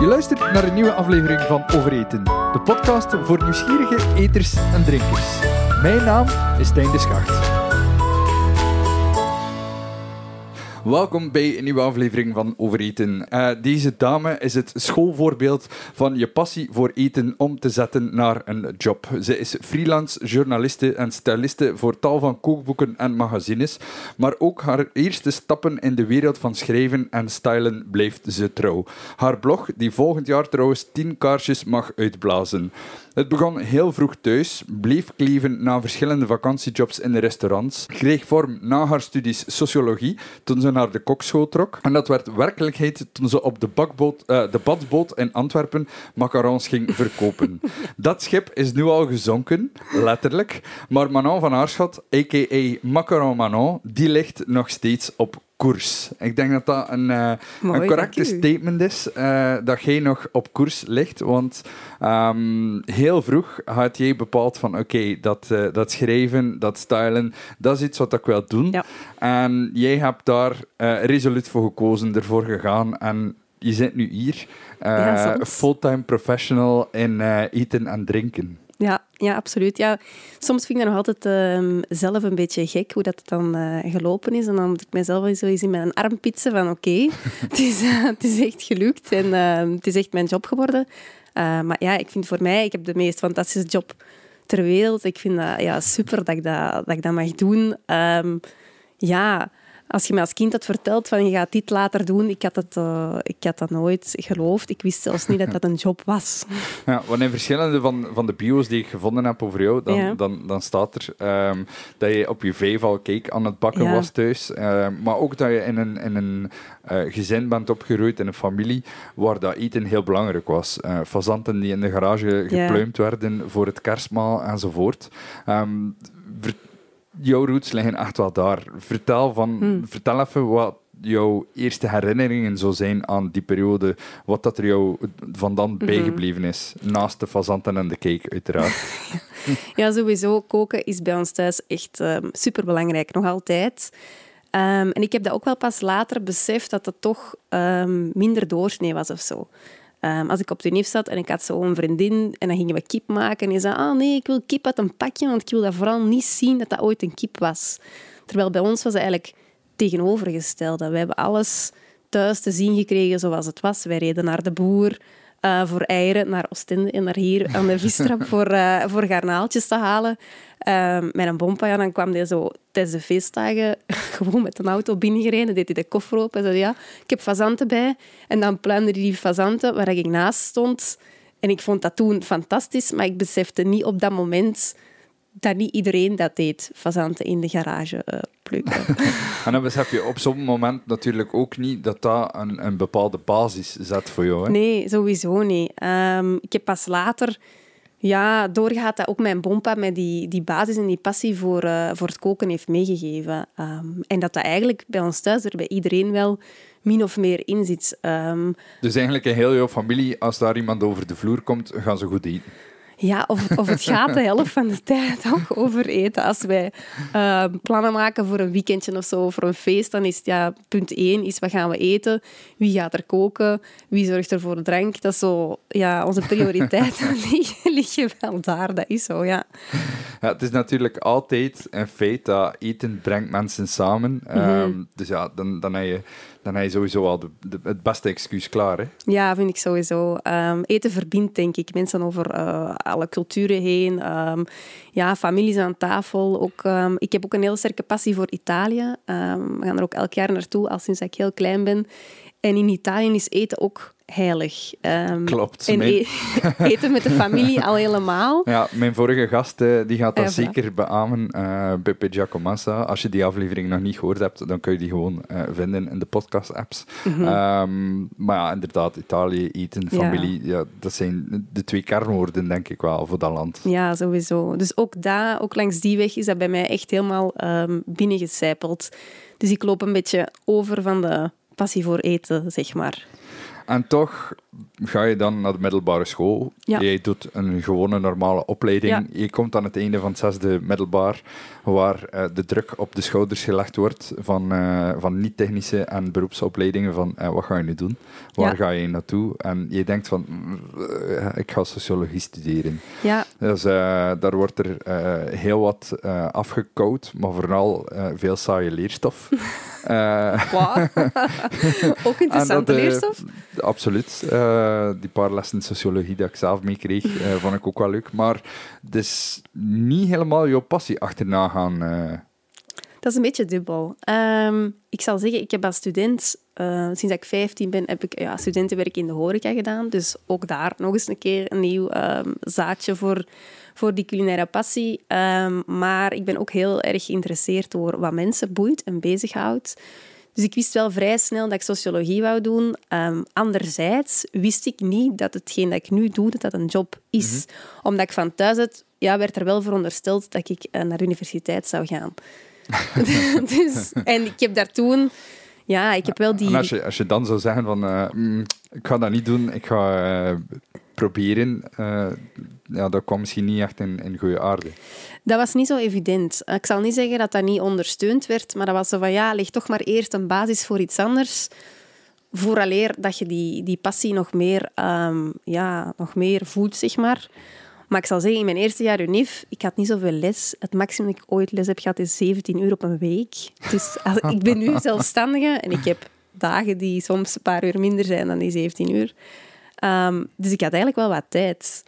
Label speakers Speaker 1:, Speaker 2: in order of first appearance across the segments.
Speaker 1: Je luistert naar een nieuwe aflevering van Overeten, de podcast voor nieuwsgierige eters en drinkers. Mijn naam is Tijn de Schacht. Welkom bij een nieuwe aflevering van Overeten. Uh, deze dame is het schoolvoorbeeld van je passie voor eten om te zetten naar een job. Ze is freelance journaliste en styliste voor tal van kookboeken en magazines, maar ook haar eerste stappen in de wereld van schrijven en stylen blijft ze trouw. Haar blog, die volgend jaar trouwens 10 kaarsjes mag uitblazen. Het begon heel vroeg thuis, bleef kleven na verschillende vakantiejobs in de restaurants, kreeg vorm na haar studies sociologie toen ze naar de kokschool trok. En dat werd werkelijkheid toen ze op de, bakboot, uh, de badboot in Antwerpen macarons ging verkopen. dat schip is nu al gezonken, letterlijk, maar Manon van Aarschot, a.k.a. Macaron Manon, die ligt nog steeds op koers. Ik denk dat dat een, uh, een correcte statement is, uh, dat jij nog op koers ligt. Want um, heel vroeg had jij bepaald van oké, dat, uh, dat schrijven, dat stylen, dat is iets wat ik wil doen. Ja. En jij hebt daar resoluut voor gekozen, ervoor gegaan en je zit nu hier, ja, fulltime professional in eten en drinken.
Speaker 2: Ja, ja, absoluut. Ja, soms vind ik dat nog altijd uh, zelf een beetje gek hoe dat dan uh, gelopen is. En dan moet ik mezelf zo eens in mijn arm pitsen van oké, het, is, uh, het is echt gelukt en ehm, het is echt mijn job geworden. Eh, maar ja, ik vind voor mij, ik heb de meest fantastische job ter wereld. Ik vind dat ja, super dat ik dat, dat, ik dat mag doen. Um, ja, als je me als kind had verteld van je gaat dit later doen, ik had, het, uh, ik had dat nooit geloofd. Ik wist zelfs niet dat dat een job was.
Speaker 1: Ja, want in verschillende van, van de bio's die ik gevonden heb over jou, dan, dan, dan staat er um, dat je op je vijf al cake aan het bakken was thuis. Uh, maar ook dat je in een, in een uh, gezin bent opgegroeid, in een familie, waar dat eten heel belangrijk was. Uh, fazanten die in de garage gepluimd werden voor het kerstmaal enzovoort. Um, jouw roots liggen echt wel daar. Vertel, van, hmm. vertel even wat jouw eerste herinneringen zo zijn aan die periode. Wat dat er jou van dan mhm. bijgebleven is. Naast de fazanten en de cake, uiteraard.
Speaker 2: ja, sowieso. Koken is bij ons thuis echt um, ehm, super belangrijk, nog altijd. Um, en ik heb dat ook wel pas later beseft dat het toch um, minder doorsnee was of zo. Um, als ik op de neef zat en ik had zo een vriendin en dan gingen we kip maken en die zei, ah nee, ik wil kip uit een pakje, want ik wil dat vooral niet zien dat dat ooit een kip was. Terwijl bij ons was het eigenlijk tegenovergesteld. We hebben alles thuis te zien gekregen zoals het was. Wij reden naar de boer, uh, voor eieren naar Oostende en naar hier aan de vistrap voor, uh, voor garnaaltjes te halen. Uh, met een bompa, ja, dan kwam hij zo tijdens de feestdagen gewoon met een auto binnengereden. deed hij de koffer open en zei ja, ik heb fazanten bij. En dan pluimde hij die fazanten waar ik naast stond. En ik vond dat toen fantastisch, maar ik besefte niet op dat moment dat niet iedereen dat deed, fazanten in de garage uh, plukken.
Speaker 1: en dan besef je op zo'n moment natuurlijk ook niet dat dat een, een bepaalde basis zet voor jou. Hè?
Speaker 2: Nee, sowieso niet. Um, ik heb pas later ja, doorgaat dat ook mijn bompa met die, die basis en die passie voor, uh, voor het koken heeft meegegeven. Um, en dat dat eigenlijk bij ons thuis er bij iedereen wel min of meer in zit. Um,
Speaker 1: dus eigenlijk in heel jouw familie, als daar iemand over de vloer komt, gaan ze goed eten?
Speaker 2: Ja, of, of het gaat de helft van de tijd ook over eten. Als wij uh, plannen maken voor een weekendje of zo, voor een feest, dan is het ja, punt één is wat gaan we eten? Wie gaat er koken? Wie zorgt er voor de drank? Dat is zo, ja, onze prioriteiten liggen, liggen wel daar. Dat is zo, ja.
Speaker 1: ja. Het is natuurlijk altijd een feit dat eten brengt mensen samen. Mm -hmm. dus ja, dan, dan heb je dan heb je sowieso al de, het beste excuus klaar. Hè?
Speaker 2: Ja, vind ik sowieso. Um, eten verbindt, denk ik, mensen over uh, alle culturen heen. Um, ja, families aan tafel. Ook, um, ik heb ook een heel sterke passie voor Italië. we gaan er ook elk jaar naartoe, al sinds ik heel klein ben. En in Italië is eten ook heilig.
Speaker 1: Um, Klopt.
Speaker 2: En e- eten met de familie al helemaal.
Speaker 1: Ja, mijn vorige gast uh, die gaat dat zeker beamen, uh, Beppe Giacomassa. Als je die aflevering nog niet gehoord hebt, dan kun je die gewoon uh, vinden in de podcast-apps. Mm -hmm. um, maar ja, inderdaad, Italië, eten, familie, ja. ja. dat zijn de twee kernwoorden, denk ik wel, voor dat land.
Speaker 2: Ja, sowieso. Dus ook daar, ook langs die weg, is dat bij mij echt helemaal um, binnengecijpeld. Dus ik loop een beetje over van de passie voor eten, zeg maar.
Speaker 1: En toch ga je dan naar de middelbare school.
Speaker 2: Ja.
Speaker 1: Je doet een gewone normale opleiding.
Speaker 2: Ja.
Speaker 1: Je komt aan het einde van het zesde middelbaar, waar eh, de druk op de schouders gelegd wordt van, eh, van niet-technische en beroepsopleidingen. Van eh, wat ga je nu doen? Waar
Speaker 2: Ja.
Speaker 1: ga je naartoe? En je denkt van, ik ga sociologie studeren.
Speaker 2: Ja,
Speaker 1: Dus daar wordt er heel wat afgekoud, maar vooral veel saaie leerstof.
Speaker 2: Ook interessante
Speaker 1: En dat,
Speaker 2: leerstof.
Speaker 1: Absoluut. Eh, die paar lessen sociologie dat ik zelf meekreeg, eh, vond ik ook wel leuk. Maar is niet helemaal jouw passie achterna gaan. eh.
Speaker 2: Dat is een beetje dubbel. Ehm, ik zal zeggen, ik heb als student, sinds ik 15 ben, heb ik ja, studentenwerk in de horeca gedaan. Dus ook daar nog eens een keer een nieuw ehm, zaadje voor, voor die culinaire passie. Ehm, maar ik ben ook heel erg geïnteresseerd door wat mensen boeit en bezighoudt. Dus ik wist wel vrij snel dat ik sociologie wou doen. Ehm, anderzijds wist ik niet dat hetgeen dat ik nu doe, dat dat een job is. Omdat ik van thuis uit, ja, werd er wel verondersteld dat ik eh, naar de universiteit zou gaan. dus, en ik heb daar toen... Ja, ik heb wel die...
Speaker 1: En als je, als je dan zou zeggen van, eh, mm, ik ga dat niet doen, ik ga eh, proberen, eh, ja, dat kwam misschien niet echt in, in goede aarde.
Speaker 2: Dat was niet zo evident. Ik zal niet zeggen dat dat niet ondersteund werd, maar dat was zo van, ja, leg toch maar eerst een basis voor iets anders, vooraleer dat je die, die passie nog meer, ehm, ja, nog meer voedt, zeg maar. Maar ik zal zeggen, in mijn eerste jaar UNIF, ik had niet zoveel les. Het maximum dat ik ooit les heb gehad is 17 uur op een week. Dus als, ik ben nu zelfstandige en ik heb dagen die soms een paar uur minder zijn dan die 17 uur. Ehm, dus ik had eigenlijk wel wat tijd.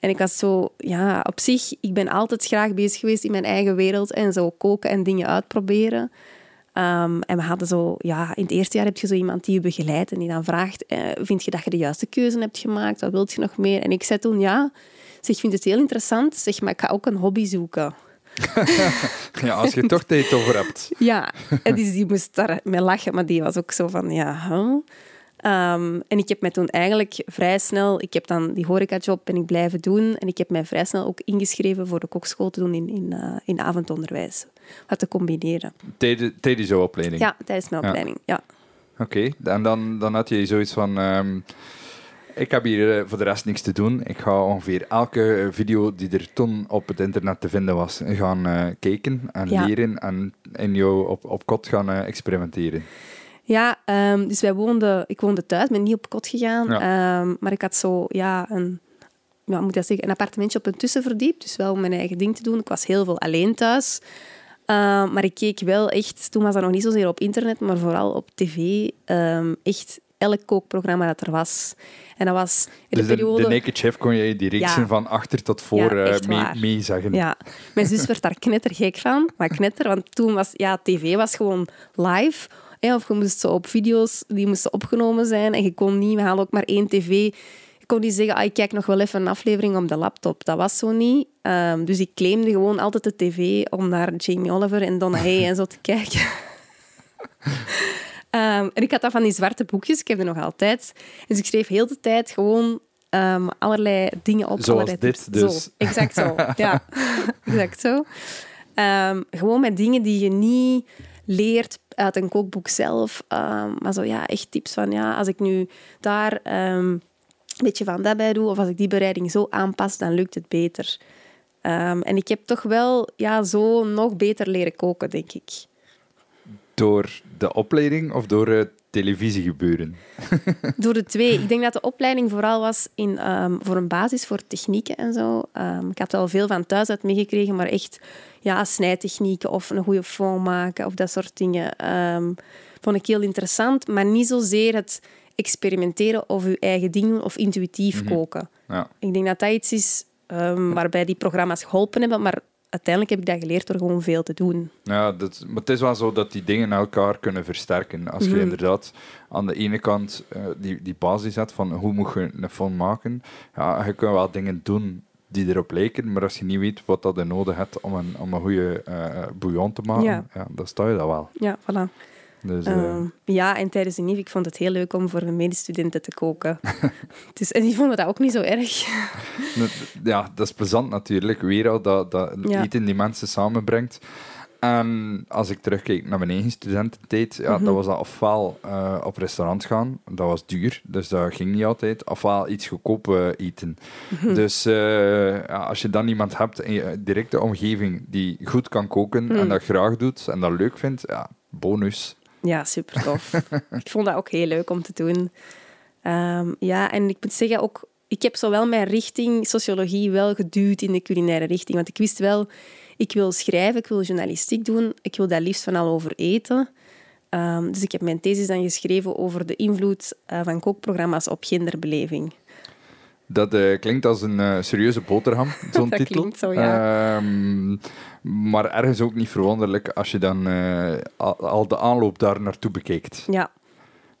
Speaker 2: En ik was zo, ja, op zich, ik ben altijd graag bezig geweest in mijn eigen wereld en zo koken en dingen uitproberen. Ehm, en we hadden zo, ja, in het eerste jaar heb je zo iemand die je begeleidt en die dan vraagt, eh, vind je dat je de juiste keuze hebt gemaakt? Wat wilt je nog meer? En ik zei toen, ja, zeg, ik vind het heel interessant, zeg, maar ik ga ook een hobby zoeken.
Speaker 1: Ja, als je toch tijd over hebt.
Speaker 2: Ja, en die moest daar mee lachen, maar die was ook zo van, ja, huh? Ehm, en ik heb mij toen eigenlijk vrij snel, ik heb dan die horecajob ben ik blijven doen en ik heb mij vrij snel ook ingeschreven voor de kokschool te doen in, in, eh, in avondonderwijs. Wat te combineren.
Speaker 1: Tijdens jouw opleiding.
Speaker 2: Ja, tijdens mijn
Speaker 1: Ja.
Speaker 2: opleiding, ja.
Speaker 1: Oké, en dan, dan had je zoiets van... ehm, ik heb hier eh, voor de rest niks te doen. Ik ga ongeveer elke eh, video die er toen op het internet te vinden was, gaan kijken en
Speaker 2: Ja.
Speaker 1: leren en in jou op, op kot gaan experimenteren.
Speaker 2: Ja, ehm, dus wij woonden, ik woonde thuis, ben niet op kot gegaan. ehm, maar ik had zo ja, een, ja, moet dat zeggen, een appartementje op een tussenverdiep. Dus wel om mijn eigen ding te doen. Ik was heel veel alleen thuis. Ehm, maar ik keek wel echt, toen was dat nog niet zozeer op internet, maar vooral op tv, echt elk kookprogramma dat er was. En dat was in
Speaker 1: Dus
Speaker 2: de
Speaker 1: de,
Speaker 2: periode...
Speaker 1: de Naked Chef kon je die reeksen
Speaker 2: Ja.
Speaker 1: van achter tot voor
Speaker 2: Ja,
Speaker 1: eh, mee.
Speaker 2: Ja, mijn zus werd daar knettergek van. Maar knetter, want toen was ja, tv was gewoon live. Hè, of je moest zo op video's, die moesten opgenomen zijn. En je kon niet, we hadden ook maar één tv. Je kon niet zeggen, ah, ik kijk nog wel even een aflevering op de laptop. Dat was zo niet. Ehm, dus ik claimde gewoon altijd de tv om naar Jamie Oliver en Donna Hay en zo te kijken. Ehm, en ik had dat van die zwarte boekjes, ik heb die nog altijd. Dus ik schreef heel de tijd gewoon ehm, allerlei dingen op.
Speaker 1: Zoals
Speaker 2: allerlei
Speaker 1: dit dus.
Speaker 2: Zo, exact zo, ja. exact zo. Gewoon met dingen die je niet leert uit een kookboek zelf. Ehm, maar zo, ja, echt tips van, ja, als ik nu daar ehm, een beetje van dat bij doe, of als ik die bereiding zo aanpas, dan lukt het beter. Ehm, en ik heb toch wel ja, zo nog beter leren koken, denk ik.
Speaker 1: Door de opleiding of door het televisiegebeuren?
Speaker 2: Door de twee. Ik denk dat de opleiding vooral was in, ehm, voor een basis voor technieken en zo. Ehm, ik had wel veel van thuis uit meegekregen, maar echt ja, snijtechnieken of een goede fond maken of dat soort dingen ehm, vond ik heel interessant. Maar niet zozeer het experimenteren of je eigen ding doen of intuïtief koken.
Speaker 1: Ja.
Speaker 2: Ik denk dat dat iets is waarbij die programma's geholpen hebben, maar uiteindelijk heb ik dat geleerd door gewoon veel te doen.
Speaker 1: Ja, dat, maar het is wel zo dat die dingen elkaar kunnen versterken. Als je
Speaker 2: Mhm.
Speaker 1: inderdaad aan de ene kant eh, die, die basis hebt van hoe moet je een fond maken, ja, je kunt wel dingen doen die erop lijken, maar als je niet weet wat dat je nodig hebt om een, om een goede eh, bouillon te maken, ja.
Speaker 2: Ja.
Speaker 1: dan sta je dat wel.
Speaker 2: Ja, voilà.
Speaker 1: Dus, eh,
Speaker 2: Ehm, ja, en tijdens de NIF, ik vond het heel leuk om voor mijn medestudenten te koken. dus, en die vonden dat ook niet zo erg.
Speaker 1: ja, dat is plezant natuurlijk. Weer al dat, dat
Speaker 2: Ja.
Speaker 1: eten die mensen samenbrengt. En als ik terugkijk naar mijn eigen studententijd, ja,
Speaker 2: Mhm.
Speaker 1: dat was dat ofwel eh, op restaurant gaan, dat was duur, dus dat ging niet altijd, ofwel iets goedkoop eh, eten.
Speaker 2: Mhm.
Speaker 1: Dus eh, ja, als je dan iemand hebt in je directe omgeving die goed kan koken
Speaker 2: Mhm.
Speaker 1: en dat graag doet en dat leuk vindt, ja, bonus.
Speaker 2: Ja, super tof. ik vond dat ook heel leuk om te doen. Ehm, ja, en ik moet zeggen ook, ik heb zowel mijn richting sociologie wel geduwd in de culinaire richting. Want ik wist wel, ik wil schrijven, ik wil journalistiek doen, ik wil dat liefst van al over eten. Ehm, dus ik heb mijn thesis dan geschreven over de invloed eh, van kookprogramma's op genderbeleving.
Speaker 1: Dat eh, klinkt als een eh, serieuze boterham, zo'n
Speaker 2: Dat
Speaker 1: titel.
Speaker 2: klinkt zo, ja.
Speaker 1: Ehm, maar ergens ook niet verwonderlijk als je dan eh, al, al de aanloop daar naartoe bekijkt.
Speaker 2: Ja,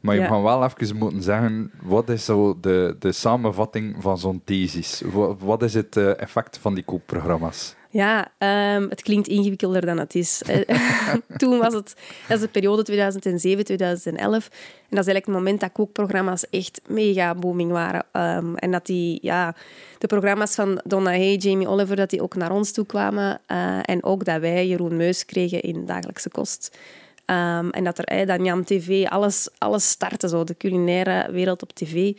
Speaker 1: Maar je
Speaker 2: Ja.
Speaker 1: gaat wel even moeten zeggen, wat is zo de, de samenvatting van zo'n thesis? Wat, wat is het effect van die kookprogramma's?
Speaker 2: Ja, ehm, het klinkt ingewikkelder dan het is. Toen was het, dat is de periode 2007, 2011. En dat is eigenlijk het moment dat kookprogramma's echt mega booming waren. Ehm, en dat die, ja, de programma's van Donna Hay, Jamie Oliver, dat die ook naar ons toe kwamen. Eh, en ook dat wij Jeroen Meus kregen in dagelijkse kost. Ehm, en dat er dan Jam TV, alles, alles startte, zo, de culinaire wereld op tv.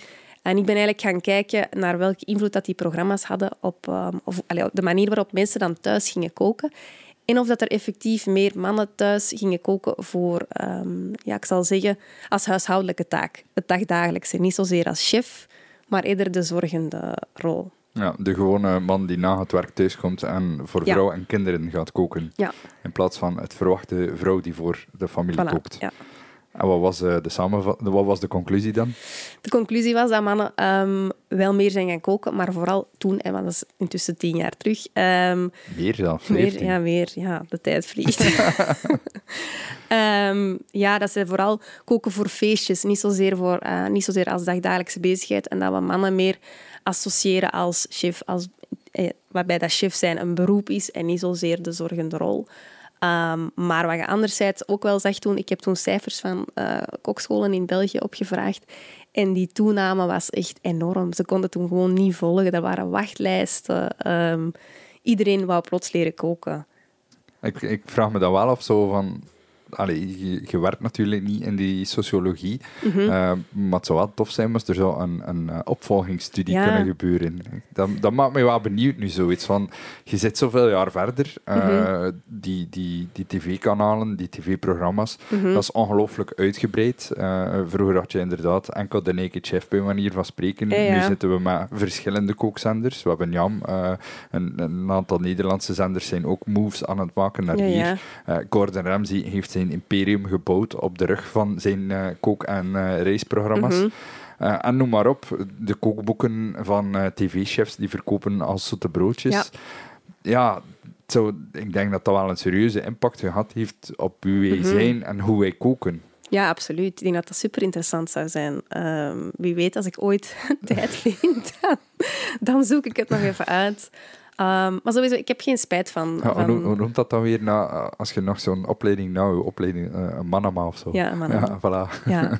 Speaker 2: En ik ben eigenlijk gaan kijken naar welke invloed dat die programma's hadden op, ehm, of, allee, op de manier waarop mensen dan thuis gingen koken. En of dat er effectief meer mannen thuis gingen koken voor, ehm, ja, ik zal zeggen, als huishoudelijke taak. Het dagdagelijkse. Niet zozeer als chef, maar eerder de zorgende rol.
Speaker 1: Ja, de gewone man die na het werk thuiskomt en voor
Speaker 2: Ja.
Speaker 1: vrouw en kinderen gaat koken.
Speaker 2: Ja,
Speaker 1: In plaats van het verwachte vrouw die voor de familie
Speaker 2: voilà.
Speaker 1: kookt.
Speaker 2: Ja.
Speaker 1: En wat was, eh, de samenvat- wat was de conclusie dan?
Speaker 2: De conclusie was dat mannen ehm, wel meer zijn gaan koken, maar vooral toen, en dat is intussen tien jaar terug, ehm,
Speaker 1: Meer zelfs,
Speaker 2: Meer,
Speaker 1: 14.
Speaker 2: ja, meer. Ja, de tijd vliegt. Ehm, ja, dat ze vooral koken voor feestjes, niet zozeer, voor, eh, niet zozeer als dagdagelijkse bezigheid. En dat we mannen meer associëren als chef, als, eh, waarbij dat chef zijn een beroep is en niet zozeer de zorgende rol. Ehm, maar wat je anderzijds ook wel zag toen, ik heb toen cijfers van eh kokscholen in België opgevraagd. En die toename was echt enorm. Ze konden toen gewoon niet volgen. Er waren wachtlijsten. Ehm, iedereen wou plots leren koken.
Speaker 1: Ik, ik vraag me dan wel af zo van... Allee, je, je werkt natuurlijk niet in die sociologie, eh, maar het zou wel tof zijn als er zo een, een eh, opvolgingsstudie
Speaker 2: Ja.
Speaker 1: kunnen gebeuren. Dat, dat maakt me wel benieuwd nu, zoiets van... Je zit zoveel jaar verder, eh,
Speaker 2: Mhm.
Speaker 1: die, die, die tv-kanalen, die tv-programma's,
Speaker 2: Mhm.
Speaker 1: dat is ongelooflijk uitgebreid. Vroeger had je inderdaad enkel de Naked Chef bij manier van spreken.
Speaker 2: Ja, ja.
Speaker 1: Nu zitten we met verschillende kookzenders. We hebben Jam, een, een aantal Nederlandse zenders zijn ook moves aan het maken naar hier. Gordon Ramsay heeft zijn imperium gebouwd op de rug van zijn eh, kook- en eh reisprogramma's.
Speaker 2: Mhm.
Speaker 1: Eh, en noem maar op, de kookboeken van eh, tv-chefs die verkopen als zoete broodjes.
Speaker 2: Ja.
Speaker 1: Zou- ik denk dat dat wel een serieuze impact gehad heeft op wie wij
Speaker 2: Mhm.
Speaker 1: zijn en hoe wij koken.
Speaker 2: Ja, absoluut. Ik denk dat dat super interessant zou zijn. Ehm, wie weet, als ik ooit tijd vind, dan, dan zoek ik het nog even uit. Ehm, maar sowieso, ik heb geen spijt van.
Speaker 1: Ja,
Speaker 2: van
Speaker 1: hoe, noemt dat dan weer na, eh, als je nog zo'n opleiding, nou, opleiding, eh, een manama of zo?
Speaker 2: Ja, een manama.
Speaker 1: Ja, voilà.
Speaker 2: Ja.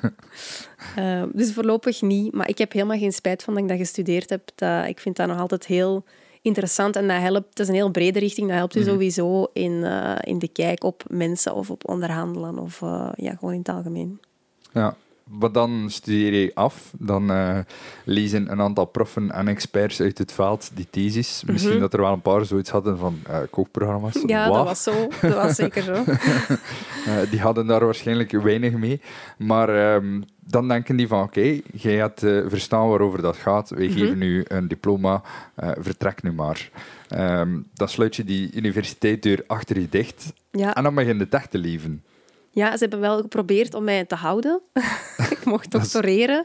Speaker 2: Ehm, dus voorlopig niet. Maar ik heb helemaal geen spijt van dat ik dat gestudeerd heb. Dat, ik vind dat nog altijd heel interessant en dat helpt. Het is een heel brede richting. Dat helpt je
Speaker 1: Mhm.
Speaker 2: sowieso in, eh, in de kijk op mensen of op onderhandelen of eh, ja, gewoon in het algemeen.
Speaker 1: Ja. Maar dan studeer je af, dan eh, lezen een aantal proffen en experts uit het veld die thesis. Misschien dat er wel een paar zoiets hadden van eh, kookprogramma's.
Speaker 2: Mhm. Ja, dat was zo. Dat was zeker zo.
Speaker 1: Eh, die hadden daar waarschijnlijk weinig mee. Maar ehm, dan denken die van, oké, jij hebt verstaan waarover dat gaat. Wij
Speaker 2: Mhm.
Speaker 1: geven u een diploma, vertrek nu maar. Ehm, dan sluit je die universiteitsdeur achter je dicht.
Speaker 2: Ja.
Speaker 1: En dan begin je het echt te leven.
Speaker 2: Ja, ze hebben wel geprobeerd om mij te houden. ik mocht doctoreren.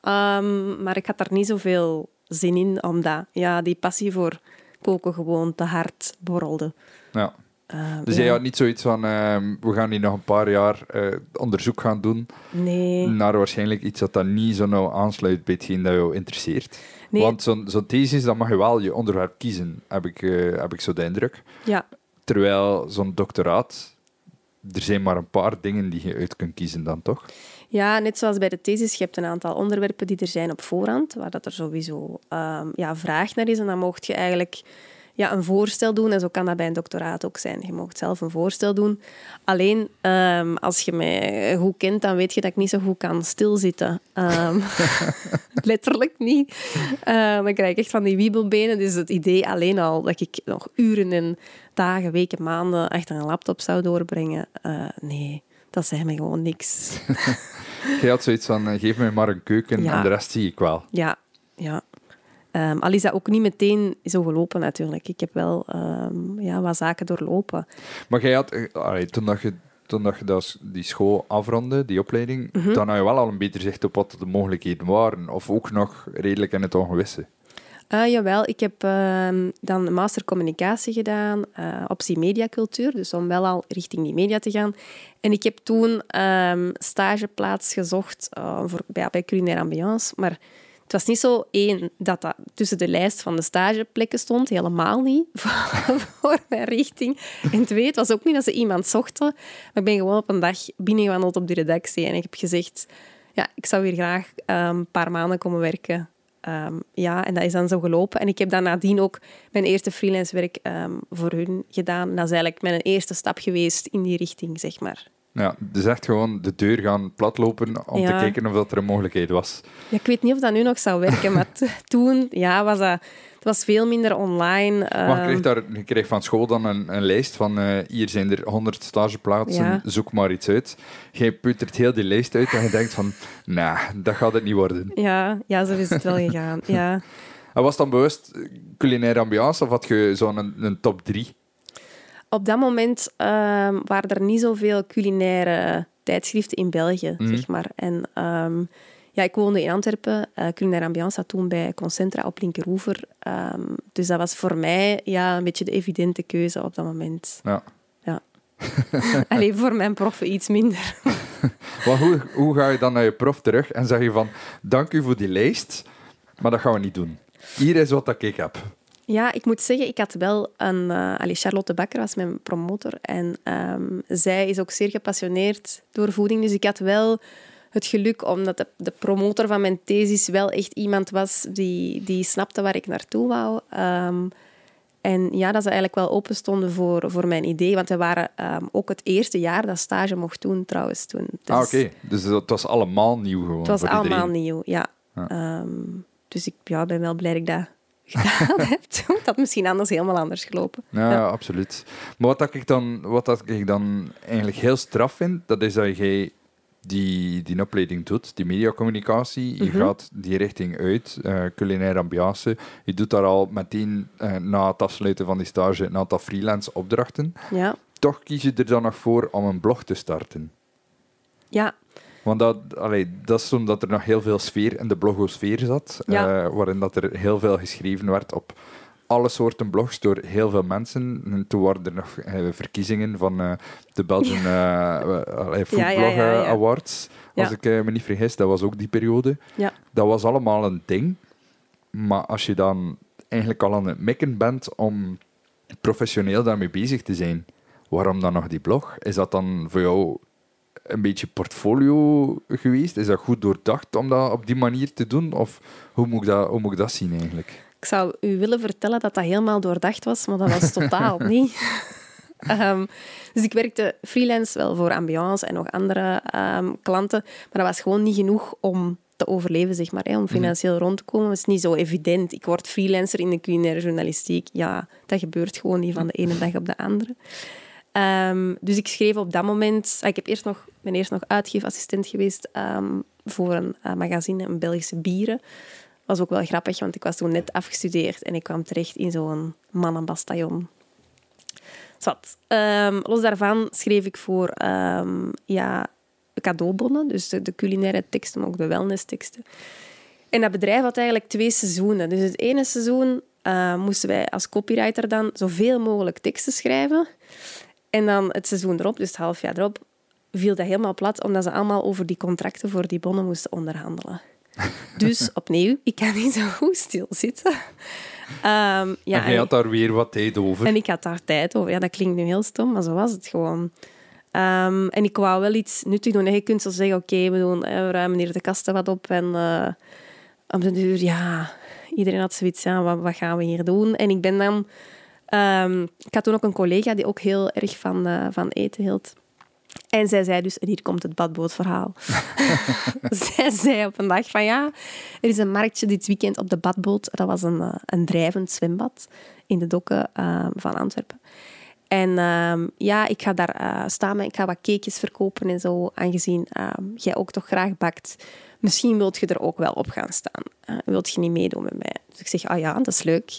Speaker 2: Ehm, maar ik had daar niet zoveel zin in, omdat ja, die passie voor koken gewoon te hard borrelde.
Speaker 1: Ja.
Speaker 2: Ehm,
Speaker 1: Dus
Speaker 2: ja.
Speaker 1: jij had niet zoiets van, ehm, we gaan hier nog een paar jaar eh, onderzoek gaan doen
Speaker 2: Nee.
Speaker 1: naar waarschijnlijk iets dat dan niet zo nauw aansluit bij hetgeen dat jou interesseert.
Speaker 2: nee.
Speaker 1: Want zo'n zo'n thesis, dan mag je wel je onderwerp kiezen, heb ik, eh, heb ik zo de indruk.
Speaker 2: Ja,
Speaker 1: Terwijl zo'n doctoraat, er zijn maar een paar dingen die je uit kunt kiezen dan, toch?
Speaker 2: Ja, net zoals bij de thesis, je hebt een aantal onderwerpen die er zijn op voorhand, waar dat er sowieso ehm, ja, vraag naar is. En dan mocht je eigenlijk ja, een voorstel doen. En zo kan dat bij een doctoraat ook zijn. Je mag zelf een voorstel doen. Alleen, ehm, als je mij goed kent, dan weet je dat ik niet zo goed kan stilzitten. Um, letterlijk niet. Uh, dan krijg ik echt van die wiebelbenen. Dus het idee alleen al dat ik nog uren en dagen, weken, maanden achter een laptop zou doorbrengen. Uh, nee, dat zei me gewoon niks.
Speaker 1: Jij had zoiets van, eh, geef mij maar een keuken en de rest zie ik wel.
Speaker 2: Ja, ja. Um, al is dat ook niet meteen zo gelopen natuurlijk. Ik heb wel um, ja, wat zaken doorlopen.
Speaker 1: Maar jij had, allee, toen dat je toen dat je dat, die school afronde, die opleiding, mm -hmm. dan had je wel al een beter zicht op wat de mogelijkheden waren. Of ook nog redelijk in het ongewisse.
Speaker 2: Uh, jawel, ik heb uh, dan master communicatie gedaan, uh, optie mediacultuur, dus om wel al richting die media te gaan. En ik heb toen um, stageplaats gezocht uh, voor, bij, bij Culinaire Ambiance, maar het was niet zo één dat dat tussen de lijst van de stageplekken stond, helemaal niet voor mijn richting. En twee, het was ook niet dat ze iemand zochten, maar ik ben gewoon op een dag binnengewandeld op de redactie en ik heb gezegd, ja, ik zou hier graag um, een paar maanden komen werken. Um, ja, en dat is dan zo gelopen. En ik heb dan nadien ook mijn eerste freelance werk um, voor hun gedaan. Dat is eigenlijk mijn eerste stap geweest in die richting, zeg maar.
Speaker 1: Ja, dus echt gewoon de deur gaan platlopen om ja. te kijken of dat er een mogelijkheid was.
Speaker 2: Ja, ik weet niet of dat nu nog zou werken, maar toen ja, was dat... Het was veel minder online.
Speaker 1: Maar je kreeg, daar, je kreeg van school dan een, een lijst van uh, hier zijn er 100 stageplaatsen, ja. zoek maar iets uit. Jij puttert heel die lijst uit en je denkt van, nou, nah, dat gaat het niet worden.
Speaker 2: Ja, ja zo is het wel gegaan. Ja.
Speaker 1: En was dan bewust culinaire ambiance of had je zo'n een, een top 3?
Speaker 2: Op dat moment um, waren er niet zoveel culinaire tijdschriften in België, mm. zeg maar. En um, ja, ik woonde in Antwerpen. Uh, culinaire ambiance zat toen bij Concentra op Linkeroever. Um, dus dat was voor mij ja, een beetje de evidente keuze op dat moment.
Speaker 1: Ja.
Speaker 2: ja. Alleen voor mijn proffen iets minder.
Speaker 1: maar hoe, hoe ga je dan naar je prof terug en zeg je van dank u voor die lijst, maar dat gaan we niet doen. Hier is wat ik heb.
Speaker 2: Ja, ik moet zeggen, ik had wel een... Uh, Charlotte Bakker was mijn promotor en um, zij is ook zeer gepassioneerd door voeding. Dus ik had wel het geluk, omdat de, de, promotor van mijn thesis wel echt iemand was die, die snapte waar ik naartoe wou. Um, en ja, dat ze eigenlijk wel open stonden voor, voor mijn idee. Want we waren um, ook het eerste jaar dat stage mocht doen, trouwens. Toen.
Speaker 1: Dus, ah, oké. Dus het was allemaal nieuw gewoon
Speaker 2: Het was allemaal nieuw, ja. ja. Um, dus ik ja, ben wel blij dat ik dat gedaan heb. Toen dat misschien anders helemaal anders gelopen.
Speaker 1: Ja, ja. absoluut. Maar wat, dat ik dan, wat dat ik dan eigenlijk heel straf vind, dat is dat jij die, die opleiding doet, die mediacommunicatie. Je mm -hmm. gaat die richting uit, uh, culinaire ambiance. Je doet daar al meteen uh, na het afsluiten van die stage een aantal freelance opdrachten.
Speaker 2: Ja.
Speaker 1: Toch kies je er dan nog voor om een blog te starten.
Speaker 2: Ja.
Speaker 1: Want dat, allee, dat is omdat er nog heel veel sfeer in de blogosfeer zat,
Speaker 2: ja.
Speaker 1: uh, waarin dat er heel veel geschreven werd op alle soorten blogs door heel veel mensen. En toen waren er nog uh, verkiezingen van uh, de Belgian Foodblog ja, Awards. Als ik me niet vergis, dat was ook die periode. Dat was allemaal een ding. Maar als je dan eigenlijk al aan het mikken bent om professioneel daarmee bezig te zijn, waarom dan nog die blog? Is dat dan voor jou een beetje portfolio geweest? Is dat goed doordacht om dat op die manier te doen? Of hoe moet ik dat, hoe moet ik dat zien eigenlijk?
Speaker 2: Ik zou u willen vertellen dat dat helemaal doordacht was, maar dat was totaal niet. Um, dus ik werkte freelance wel voor Ambiance en nog andere um, klanten, maar dat was gewoon niet genoeg om te overleven, zeg maar, hè, om financieel rond te komen. Dat is niet zo evident. Ik word freelancer in de culinaire journalistiek. Ja, dat gebeurt gewoon niet van de ene dag op de andere. Um, dus ik schreef op dat moment... Ik heb eerst nog, ben eerst nog uitgeefassistent geweest voor een uh, magazine, een Belgische bieren was ook wel grappig, want ik was toen net afgestudeerd en ik kwam terecht in zo'n mannenbastion. Zat. Um, los daarvan schreef ik voor um, ja, cadeaubonnen, dus de, culinaire teksten, maar ook de wellness-teksten. En dat bedrijf had eigenlijk twee seizoenen. Dus het ene seizoen uh, moesten wij als copywriter dan zoveel mogelijk teksten schrijven. En dan het seizoen erop, dus het half jaar erop, viel dat helemaal plat, omdat ze allemaal over die contracten voor die bonnen moesten onderhandelen. Dus opnieuw, ik kan niet zo goed stilzitten. Um, ja,
Speaker 1: en jij had daar weer wat tijd over.
Speaker 2: En ik had daar tijd over. Ja, dat klinkt nu heel stom, maar zo was het gewoon. Um, en ik wou wel iets nuttig doen. je kunt zo zeggen, oké, okay, we, doen, we ruimen hier de kasten wat op. En uh, op de duur, ja, iedereen had zoiets, ja, wat, wat, gaan we hier doen? En ik ben dan Ehm, ik had toen ook een collega die ook heel erg van, eh, van eten hield. En zij zei dus, en hier komt het badbootverhaal. zij zei op een dag van ja, er is een marktje dit weekend op de badboot. Dat was een, uh, een drijvend zwembad in de dokken uh, van Antwerpen. En uh, ja, ik ga daar uh, staan, ik ga wat cakejes verkopen en zo, aangezien ehm, jij ook toch graag bakt. Misschien wilt je er ook wel op gaan staan. Uh, wilt je niet meedoen met mij? Dus ik zeg, ah ja, dat is leuk.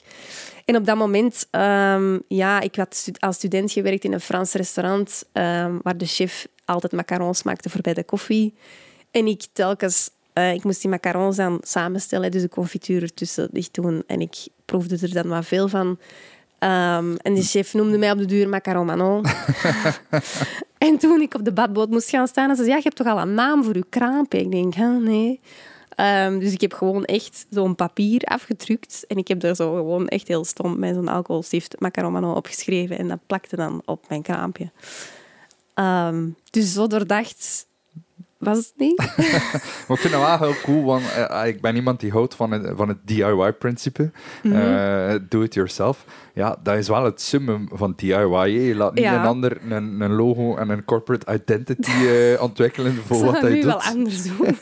Speaker 2: En op dat moment, um, ja, ik had als student gewerkt in een Frans restaurant, um, waar de chef altijd macarons maakte voor bij de koffie. En ik telkens, uh, ik moest die macarons dan samenstellen, dus de confituur ertussen dicht doen. En ik proefde er dan wat veel van. Um, en de chef noemde mij op de duur Macaron Manon. en toen ik op de badboot moest gaan staan, zei ze, ja, je hebt toch al een naam voor je kraampje? Ik denk, huh, nee. Um, dus ik heb gewoon echt zo'n papier afgedrukt en ik heb daar zo gewoon echt heel stom met zo'n alcoholstift Macaron Manon opgeschreven en dat plakte dan op mijn kraampje. Um, dus zo doordacht was het niet.
Speaker 1: maar ik vind het wel heel cool, want uh, ik ben iemand die houdt van het, van het DIY-principe. Mm -hmm. uh, do it yourself. Ja, dat is wel het summum van DIY. Je laat niet ja. een ander een, een, logo en een corporate identity uh, ontwikkelen voor wat hij doet.
Speaker 2: wel anders doen.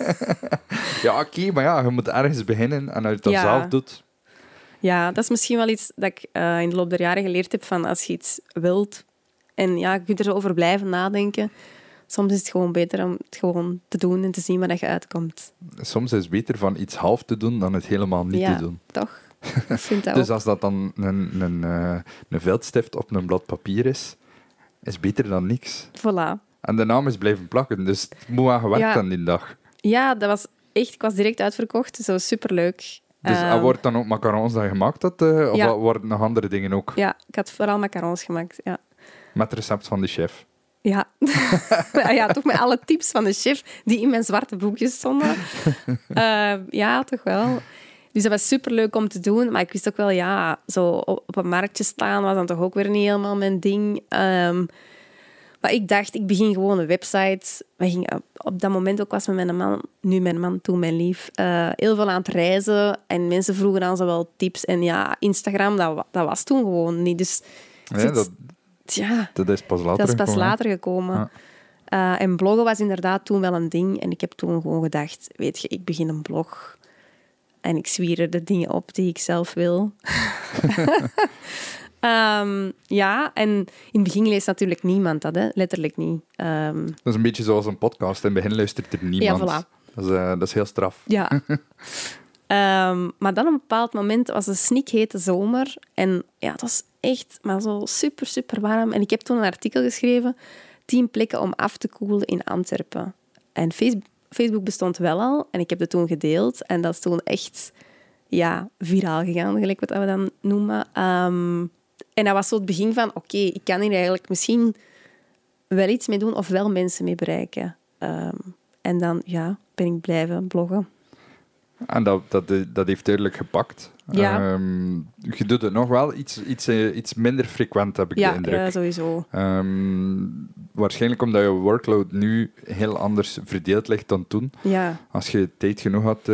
Speaker 1: ja, oké, okay, maar ja, je moet ergens beginnen en als je dat
Speaker 2: Ja.
Speaker 1: zelf doet.
Speaker 2: Ja, dat is misschien wel iets dat ik in de loop der jaren geleerd heb van als je iets wilt en ja, je kunt er zo over blijven nadenken. Soms is het gewoon beter om het gewoon te doen en te zien waar dat je uitkomt.
Speaker 1: Soms is het beter van iets half te doen dan het helemaal niet
Speaker 2: ja,
Speaker 1: te doen.
Speaker 2: toch? Ik vind dat
Speaker 1: Dus als dat dan een, een, uh, een veldstift op een blad papier is, is beter dan niks.
Speaker 2: Voilà.
Speaker 1: En de naam is blijven plakken, dus het moet aan gewerkt
Speaker 2: Ja.
Speaker 1: aan die dag.
Speaker 2: Ja, dat was echt... Ik was direct uitverkocht, zo superleuk.
Speaker 1: Dus er wordt dan ook macarons dat je gemaakt had, uh, of
Speaker 2: Ja.
Speaker 1: worden nog andere dingen ook?
Speaker 2: Ja, ik had vooral macarons gemaakt, ja.
Speaker 1: Met het recept van de chef.
Speaker 2: Ja. ja, toch met alle tips van de chef die in mijn zwarte boekjes stonden. Uh, ja, toch wel. Dus dat was superleuk om te doen. Maar ik wist ook wel, ja, zo op, een marktje staan was dan toch ook weer niet helemaal mijn ding. Um, maar ik dacht, ik begin gewoon een website. We gingen op dat moment ook was met mijn man, nu mijn man, toen mijn lief, uh, heel veel aan het reizen. En mensen vroegen dan zo wel tips. En ja, Instagram, dat, dat was toen gewoon niet. Dus
Speaker 1: dat,
Speaker 2: ja,
Speaker 1: dat is pas later
Speaker 2: dat is pas
Speaker 1: gekomen, hè?
Speaker 2: later gekomen.
Speaker 1: Ja.
Speaker 2: Uh, en bloggen was inderdaad toen wel een ding. En ik heb toen gewoon gedacht, weet je, ik begin een blog. En ik zwier er de dingen op die ik zelf wil. um, ja, en in het begin leest natuurlijk niemand dat, hè? letterlijk niet. Um,
Speaker 1: Dat is een beetje zoals een podcast. In het begin luistert er niemand.
Speaker 2: Ja, voilà.
Speaker 1: dat, is, uh, dat is heel straf.
Speaker 2: Ja. um, maar dan op een bepaald moment was het snikhete zomer. En ja, het was echt maar zo super, super warm. En ik heb toen een artikel geschreven... 10 plekken om af te koelen in Antwerpen. En Facebook, bestond wel al. En ik heb dat toen gedeeld. En dat is toen echt ja, viraal gegaan, gelijk wat we dan noemen. Um, en dat was zo het begin van... Oké, ik kan hier eigenlijk misschien wel iets mee doen of wel mensen mee bereiken. Um, en dan ja, ben ik blijven bloggen.
Speaker 1: En dat, dat, dat heeft duidelijk gepakt.
Speaker 2: Ja.
Speaker 1: Um, je doet het nog wel iets, iets, uh, iets minder frequent, heb ik
Speaker 2: ja,
Speaker 1: de indruk.
Speaker 2: Ja, sowieso.
Speaker 1: Um, waarschijnlijk omdat je workload nu heel anders verdeeld ligt dan toen.
Speaker 2: Ja.
Speaker 1: Als je tijd genoeg had uh,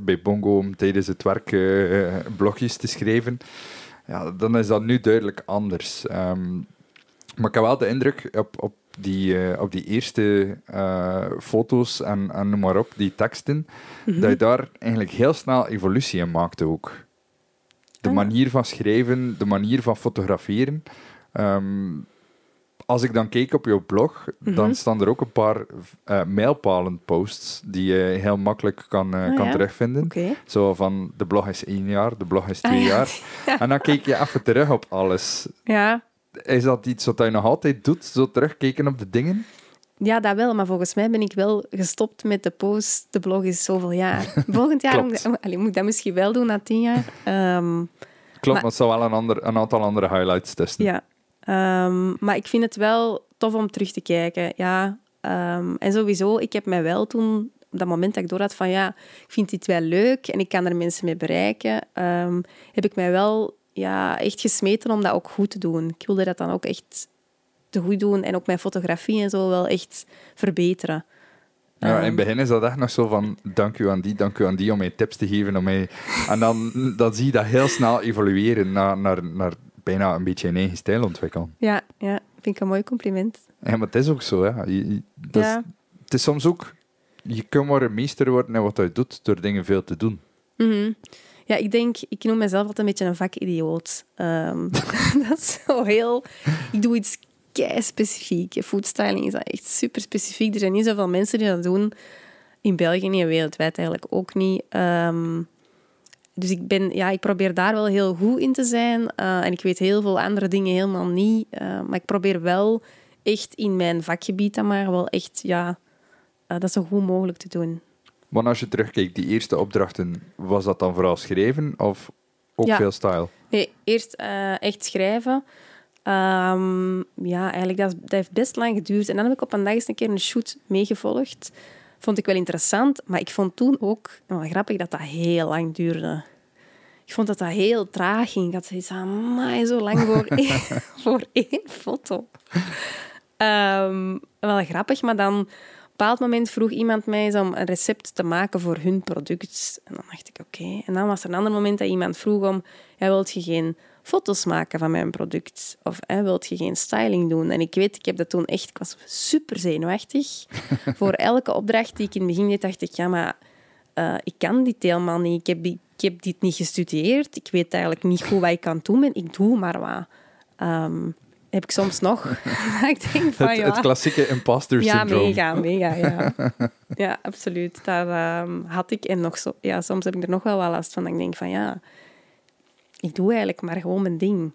Speaker 1: bij Bongo om tijdens het werk uh, blogjes te schrijven, ja, dan is dat nu duidelijk anders. Um, maar ik heb wel de indruk op, op die, uh, op die eerste uh, foto's en, en noem maar op, die teksten, mm -hmm. dat je daar eigenlijk heel snel evolutie in maakte ook. De ah. manier van schrijven, de manier van fotograferen. Um, als ik dan keek op jouw blog, mm -hmm. dan staan er ook een paar uh, mijlpalen posts die je heel makkelijk kan, uh,
Speaker 2: ah,
Speaker 1: kan
Speaker 2: ja?
Speaker 1: terugvinden.
Speaker 2: Okay.
Speaker 1: Zo van, de blog is één jaar, de blog is twee ah, jaar. Ja. En dan keek je even terug op alles.
Speaker 2: Ja,
Speaker 1: is dat iets wat je nog altijd doet, zo terugkijken op de dingen?
Speaker 2: Ja, dat wel, maar volgens mij ben ik wel gestopt met de post. De blog is zoveel jaar. Volgend jaar moet, ik dat misschien wel doen, na tien jaar. Um,
Speaker 1: Klopt, maar het zou wel een, ander, een aantal andere highlights testen.
Speaker 2: Ja, um, maar ik vind het wel tof om terug te kijken. Ja, um, en sowieso, ik heb mij wel toen, op dat moment dat ik door had van ja, ik vind dit wel leuk en ik kan er mensen mee bereiken, heb ik mij wel ja, echt gesmeten om dat ook goed te doen. Ik wilde dat dan ook echt te goed doen en ook mijn fotografie en zo wel echt verbeteren.
Speaker 1: Ja, in het begin is dat echt nog zo van dank u aan die, dank u aan die om mij tips te geven. Om mij... En dan, dan zie je dat heel snel evolueren naar, naar, naar bijna een beetje een eigen stijl ontwikkelen.
Speaker 2: Ja, ja, vind ik een mooi compliment.
Speaker 1: Ja, maar het is ook zo. Ja. Je, je- dat is-
Speaker 2: Ja.
Speaker 1: het is soms ook... Je kunt maar een meester worden in wat je doet door dingen veel te doen.
Speaker 2: Mhm. Ja, ik denk, ik noem mezelf altijd een beetje een vakidioot. Ehm, dat is zo heel... Ik doe iets kei specifiek. Foodstyling is echt super specifiek. Er zijn niet zoveel mensen die dat doen. In België en wereldwijd eigenlijk ook niet. Ehm, dus ik, ben, ja, ik probeer daar wel heel goed in te zijn. Eh, en ik weet heel veel andere dingen helemaal niet. Eh, maar ik probeer wel echt in mijn vakgebied dan maar wel echt ja, eh, dat zo goed mogelijk te doen.
Speaker 1: Want als je terugkijkt, die eerste opdrachten, was dat dan vooral schrijven of ook
Speaker 2: Ja.
Speaker 1: veel style?
Speaker 2: Nee, eerst eh, echt schrijven. Ehm, ja, eigenlijk, dat, dat heeft best lang geduurd. En dan heb ik op een dag eens een keer een shoot meegevolgd. Vond ik wel interessant, maar ik vond toen ook wel grappig dat dat heel lang duurde. Ik vond dat dat heel traag ging. Ik had zoiets van, "Amai, zo lang voor één, voor één foto. Ehm, wel grappig, maar dan bepaald moment vroeg iemand mij eens om een recept te maken voor hun product. En dan dacht ik, oké. En dan was er een ander moment dat iemand vroeg om, ja, wilt je geen foto's maken van mijn product? Of hè, wilt je geen styling doen? En ik weet, ik heb dat toen echt, ik was super zenuwachtig. voor elke opdracht die ik in het begin deed, dacht ik, ja, maar eh, ik kan dit helemaal niet. Ik heb, ik heb dit niet gestudeerd. Ik weet eigenlijk niet goed wat ik aan het doen ben. Ik doe maar wat. Ehm, heb ik soms nog. ik denk van,
Speaker 1: Het,
Speaker 2: ja.
Speaker 1: het klassieke imposter
Speaker 2: Ja,
Speaker 1: syndroom.
Speaker 2: mega, mega, ja. Ja, absoluut. Daar ehm, had ik en nog zo... Ja, soms heb ik er nog wel wat last van. Ik denk van, ja... Ik doe eigenlijk maar gewoon mijn ding.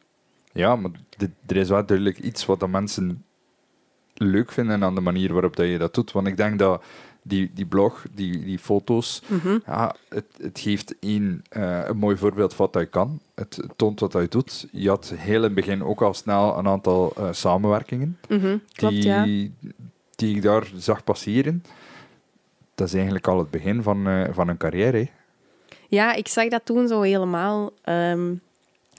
Speaker 1: Ja, maar dit- er is wel duidelijk iets wat de mensen leuk vinden aan de manier waarop dat je dat doet. Want ik denk dat die, die blog, die, die foto's,
Speaker 2: Mhm.
Speaker 1: ja, het, het geeft één, eh, een mooi voorbeeld van wat je kan. Het toont wat je doet. Je had heel in het begin ook al snel een aantal eh, samenwerkingen
Speaker 2: Mhm, Klopt,
Speaker 1: die,
Speaker 2: ja.
Speaker 1: die ik daar zag passeren. Dat is eigenlijk al het begin van, eh, van een carrière. hè.
Speaker 2: Ja, ik zag dat toen zo helemaal ehm,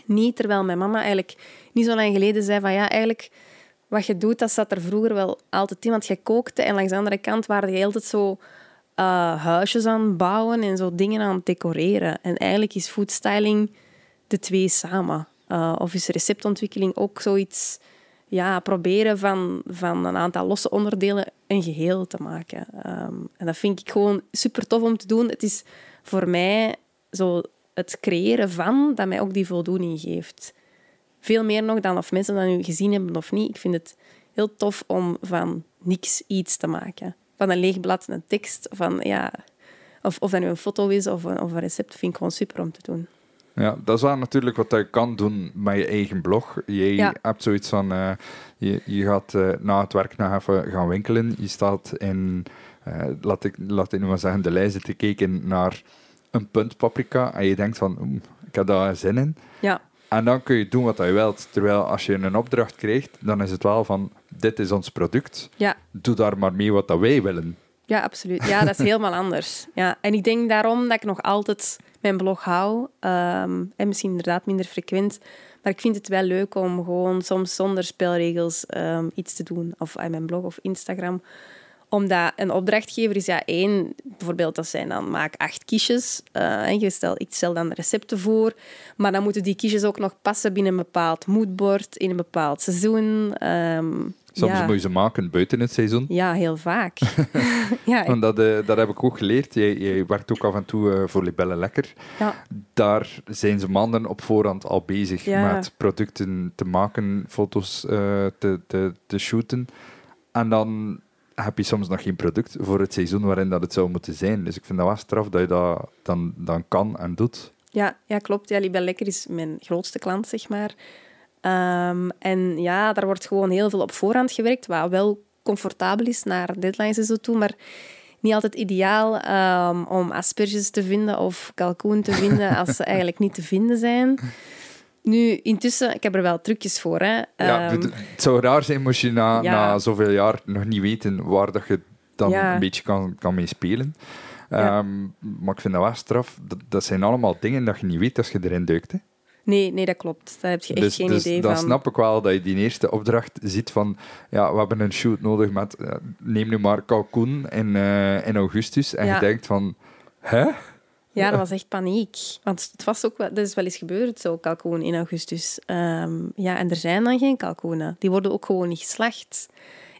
Speaker 2: niet. Terwijl mijn mama eigenlijk niet zo lang geleden zei van... Ja, eigenlijk... Wat je doet, dat zat er vroeger wel altijd in. Want je kookte en langs de andere kant waren je altijd zo... eh, huisjes aan bouwen en zo dingen aan het decoreren. En eigenlijk is foodstyling de twee samen. Eh, of is receptontwikkeling ook zoiets... Ja, proberen van, van een aantal losse onderdelen een geheel te maken. Ehm, en dat vind ik gewoon super tof om te doen. Het is voor mij zo het creëren van dat mij ook die voldoening geeft. Veel meer nog dan of mensen dat nu gezien hebben of niet. Ik vind het heel tof om van niks iets te maken. Van een leeg blad een tekst. Van, ja, of, of dat nu een foto is of een, of een recept, vind ik gewoon super om te doen.
Speaker 1: Ja, dat is wel natuurlijk wat je kan doen met je eigen blog. Je
Speaker 2: Ja.
Speaker 1: hebt zoiets van, eh, je, je gaat eh, na het werk nog even gaan winkelen. Je staat in, eh, laat, ik, laat ik nu maar zeggen, de lijst te kijken naar een punt paprika. En je denkt van, ik heb daar zin in.
Speaker 2: Ja,
Speaker 1: En dan kun je doen wat je wilt. Terwijl als je een opdracht krijgt, dan is het wel van, dit is ons product.
Speaker 2: ja,
Speaker 1: Doe daar maar mee wat dat wij willen.
Speaker 2: ja, absoluut. Ja, dat is helemaal anders. Ja, en ik denk daarom dat ik nog altijd mijn blog hou. Ehm, en misschien inderdaad minder frequent. Maar ik vind het wel leuk om gewoon soms zonder spelregels ehm, iets te doen. Of aan mijn blog of Instagram. Omdat een opdrachtgever is ja één, bijvoorbeeld dat zijn dan maak acht kiesjes. eh, en je stel, ik stel dan recepten voor. Maar dan moeten die kiesjes ook nog passen binnen een bepaald moodboard, in een bepaald seizoen. Ehm,
Speaker 1: Soms
Speaker 2: ja.
Speaker 1: moet je ze maken buiten het seizoen.
Speaker 2: ja, heel vaak. ja,
Speaker 1: Want dat, eh, dat heb ik ook geleerd. Jij, jij werkt ook af en toe eh, voor Libelle Lekker.
Speaker 2: ja.
Speaker 1: Daar zijn ze maanden op voorhand al bezig
Speaker 2: Ja.
Speaker 1: met producten te maken, foto's te, te, te shooten. En dan heb je soms nog geen product voor het seizoen waarin dat het zou moeten zijn. Dus ik vind dat wel straf dat je dat dan, dan kan en doet.
Speaker 2: Ja, ja, klopt. Ja, Libel Lekker is mijn grootste klant, zeg maar. Ehm, en ja, daar wordt gewoon heel veel op voorhand gewerkt, wat wel comfortabel is naar deadlines en zo toe, maar niet altijd ideaal ehm, om asperges te vinden of kalkoen te vinden als ze eigenlijk niet te vinden zijn. Nu, intussen, ik heb er wel trucjes voor. Hè.
Speaker 1: ja,
Speaker 2: Ehm,
Speaker 1: het, het zou raar zijn moest je na,
Speaker 2: ja.
Speaker 1: na zoveel jaar nog niet weten waar dat je dan
Speaker 2: Ja.
Speaker 1: een beetje kan, kan mee spelen. Ehm, maar ik vind dat wel straf. Dat, dat zijn allemaal dingen dat je niet weet als je erin duikt. Hè.
Speaker 2: nee, nee, dat klopt. Daar heb je echt
Speaker 1: dus
Speaker 2: geen
Speaker 1: dus
Speaker 2: idee
Speaker 1: dan
Speaker 2: van.
Speaker 1: snap ik wel dat je die eerste opdracht ziet van ja, we hebben een shoot nodig met, eh, neem nu maar kalkoen in, eh, in augustus. En je denkt van, hè?
Speaker 2: Ja, dat was echt paniek. Want het was ook wel, dat is wel eens gebeurd, zo kalkoen in augustus. Ehm, ja, en er zijn dan geen kalkoenen. Die worden ook gewoon niet geslacht.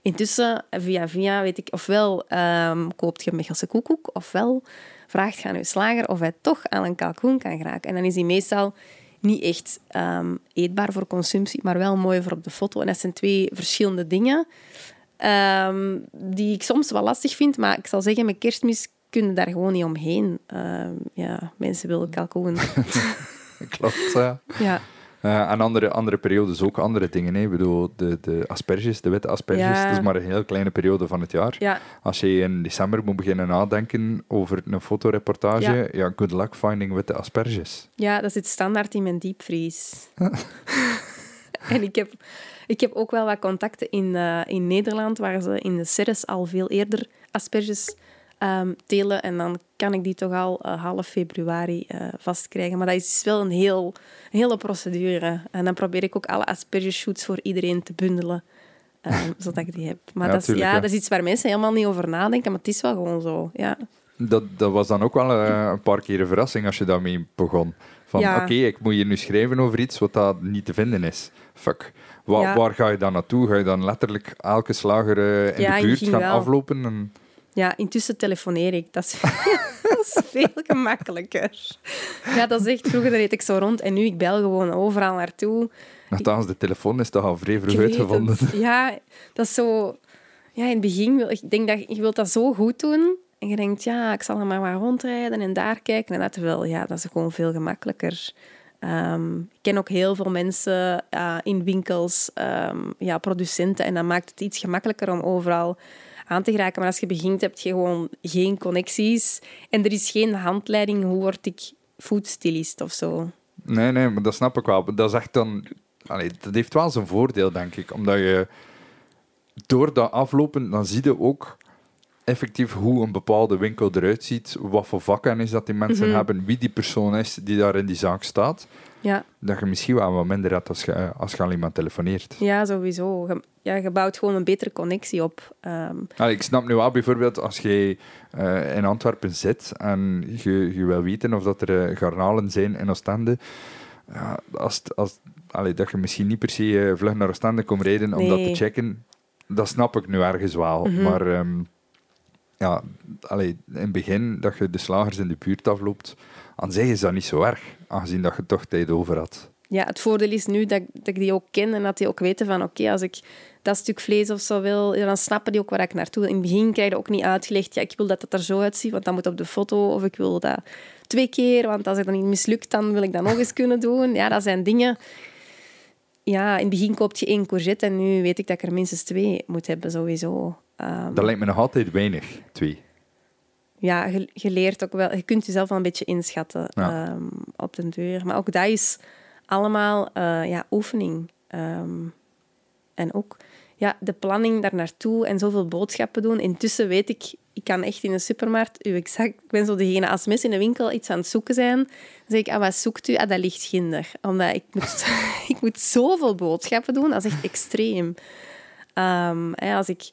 Speaker 2: Intussen, via via, weet ik, ofwel um, koopt je Mechelse koekoek, ofwel vraagt je aan slager of hij toch aan een kalkoen kan geraken. En dan is die meestal niet echt um, eetbaar voor consumptie, maar wel mooi voor op de foto. En dat zijn twee verschillende dingen um, die ik soms wel lastig vind. Maar ik zal zeggen, met kerstmis kunnen daar gewoon niet omheen. Um, ja, mensen willen kalkoen.
Speaker 1: Klopt, ja.
Speaker 2: ja.
Speaker 1: Uh, en andere, andere periodes ook andere dingen. Hè. Ik bedoel, de, de asperges, de witte asperges, ja. dat is maar een heel kleine periode van het jaar.
Speaker 2: Ja.
Speaker 1: Als je in december moet beginnen nadenken over een fotoreportage, ja, ja good luck finding witte asperges.
Speaker 2: Ja, dat zit standaard in mijn diepvries. en ik heb, ik heb ook wel wat contacten in, uh, in Nederland, waar ze in de Ceres al veel eerder asperges um, telen. En dan kan ik die toch al uh, half februari uh, vastkrijgen. Maar dat is wel een, heel, een hele procedure. En dan probeer ik ook alle aspergeshoots voor iedereen te bundelen. Um, zodat ik die heb. Maar ja, dat, is, ja, dat is iets waar mensen helemaal niet over nadenken. Maar het is wel gewoon zo. Ja.
Speaker 1: Dat, dat was dan ook wel uh, een paar keer een verrassing als je daarmee begon. Van ja. oké, ik moet hier nu schrijven over iets wat dat niet te vinden is. Fuck. Wa. Waar ga je dan naartoe? Ga je dan letterlijk elke slager in de buurt gaan wel. aflopen? En...
Speaker 2: Ja, intussen telefoneer ik. Dat is, dat is, veel gemakkelijker. Ja, dat is echt... Vroeger reed ik zo rond en nu ik bel gewoon overal naartoe.
Speaker 1: Nogthans, de telefoon is toch al vrij vroeg uitgevonden.
Speaker 2: Ja, dat is zo... Ja, in het begin... Wil, ik denk dat je wilt dat zo goed doen. En je denkt, ja, ik zal er maar maar rondrijden en daar kijken. En dat wel, ja, dat is gewoon veel gemakkelijker. Um, ik ken ook heel veel mensen uh, in winkels, um, ja, producenten. En dat maakt het iets gemakkelijker om overal aan te geraken. Maar als je begint, heb je gewoon geen connecties. En er is geen handleiding hoe word ik foodstylist of zo.
Speaker 1: Nee, nee, maar dat snap ik wel. Dat is echt dan... Allee, dat heeft wel zijn voordeel, denk ik. Omdat je door dat aflopen, dan zie je ook effectief hoe een bepaalde winkel eruit ziet, wat voor vakken is dat die mensen mm -hmm. hebben, wie die persoon is die daar in die zaak staat.
Speaker 2: Ja.
Speaker 1: Dat je misschien wel wat minder hebt als je, als je aan iemand telefoneert.
Speaker 2: Ja, sowieso. Je, ja, je bouwt gewoon een betere connectie op. Um.
Speaker 1: Allee, ik snap nu wel bijvoorbeeld als je uh, in Antwerpen zit en je, je wil weten of dat er uh, garnalen zijn in Oostende. Ja, als, als, allee, dat je misschien niet per se uh, vlug naar Oostende komt rijden om nee. dat te checken, dat snap ik nu ergens wel. Mm -hmm. Maar um, ja, allee, in het begin dat je de slagers in de buurt afloopt, aan zich is dat niet zo erg, aangezien dat je toch tijd over had.
Speaker 2: Ja, het voordeel is nu dat, dat ik die ook ken en dat die ook weten van oké, okay, als ik dat stuk vlees of zo wil, dan snappen die ook waar ik naartoe wil. In het begin krijg je ook niet uitgelegd, ja, ik wil dat het er zo uitziet, want dat moet op de foto, of ik wil dat twee keer, want als het dan niet mislukt, dan wil ik dat nog eens kunnen doen. Ja, dat zijn dingen... Ja, in het begin koopt je één courgette en nu weet ik dat ik er minstens twee moet hebben, sowieso.
Speaker 1: Um, dat lijkt me nog altijd weinig, twee.
Speaker 2: Ja, leert ook wel, je kunt jezelf wel een beetje inschatten ja. um, op den deur. Maar ook dat is allemaal uh, ja, oefening. Um, en ook ja, de planning daar naartoe en zoveel boodschappen doen. Intussen weet ik, ik kan echt in de supermarkt, exact, ik ben zo degene, als mensen in de winkel iets aan het zoeken zijn, dan zeg ik, ah, wat zoekt u? Ah, dat ligt ginder. Omdat ik moet, ik moet zoveel boodschappen doen, dat is echt extreem. Um, ja, als ik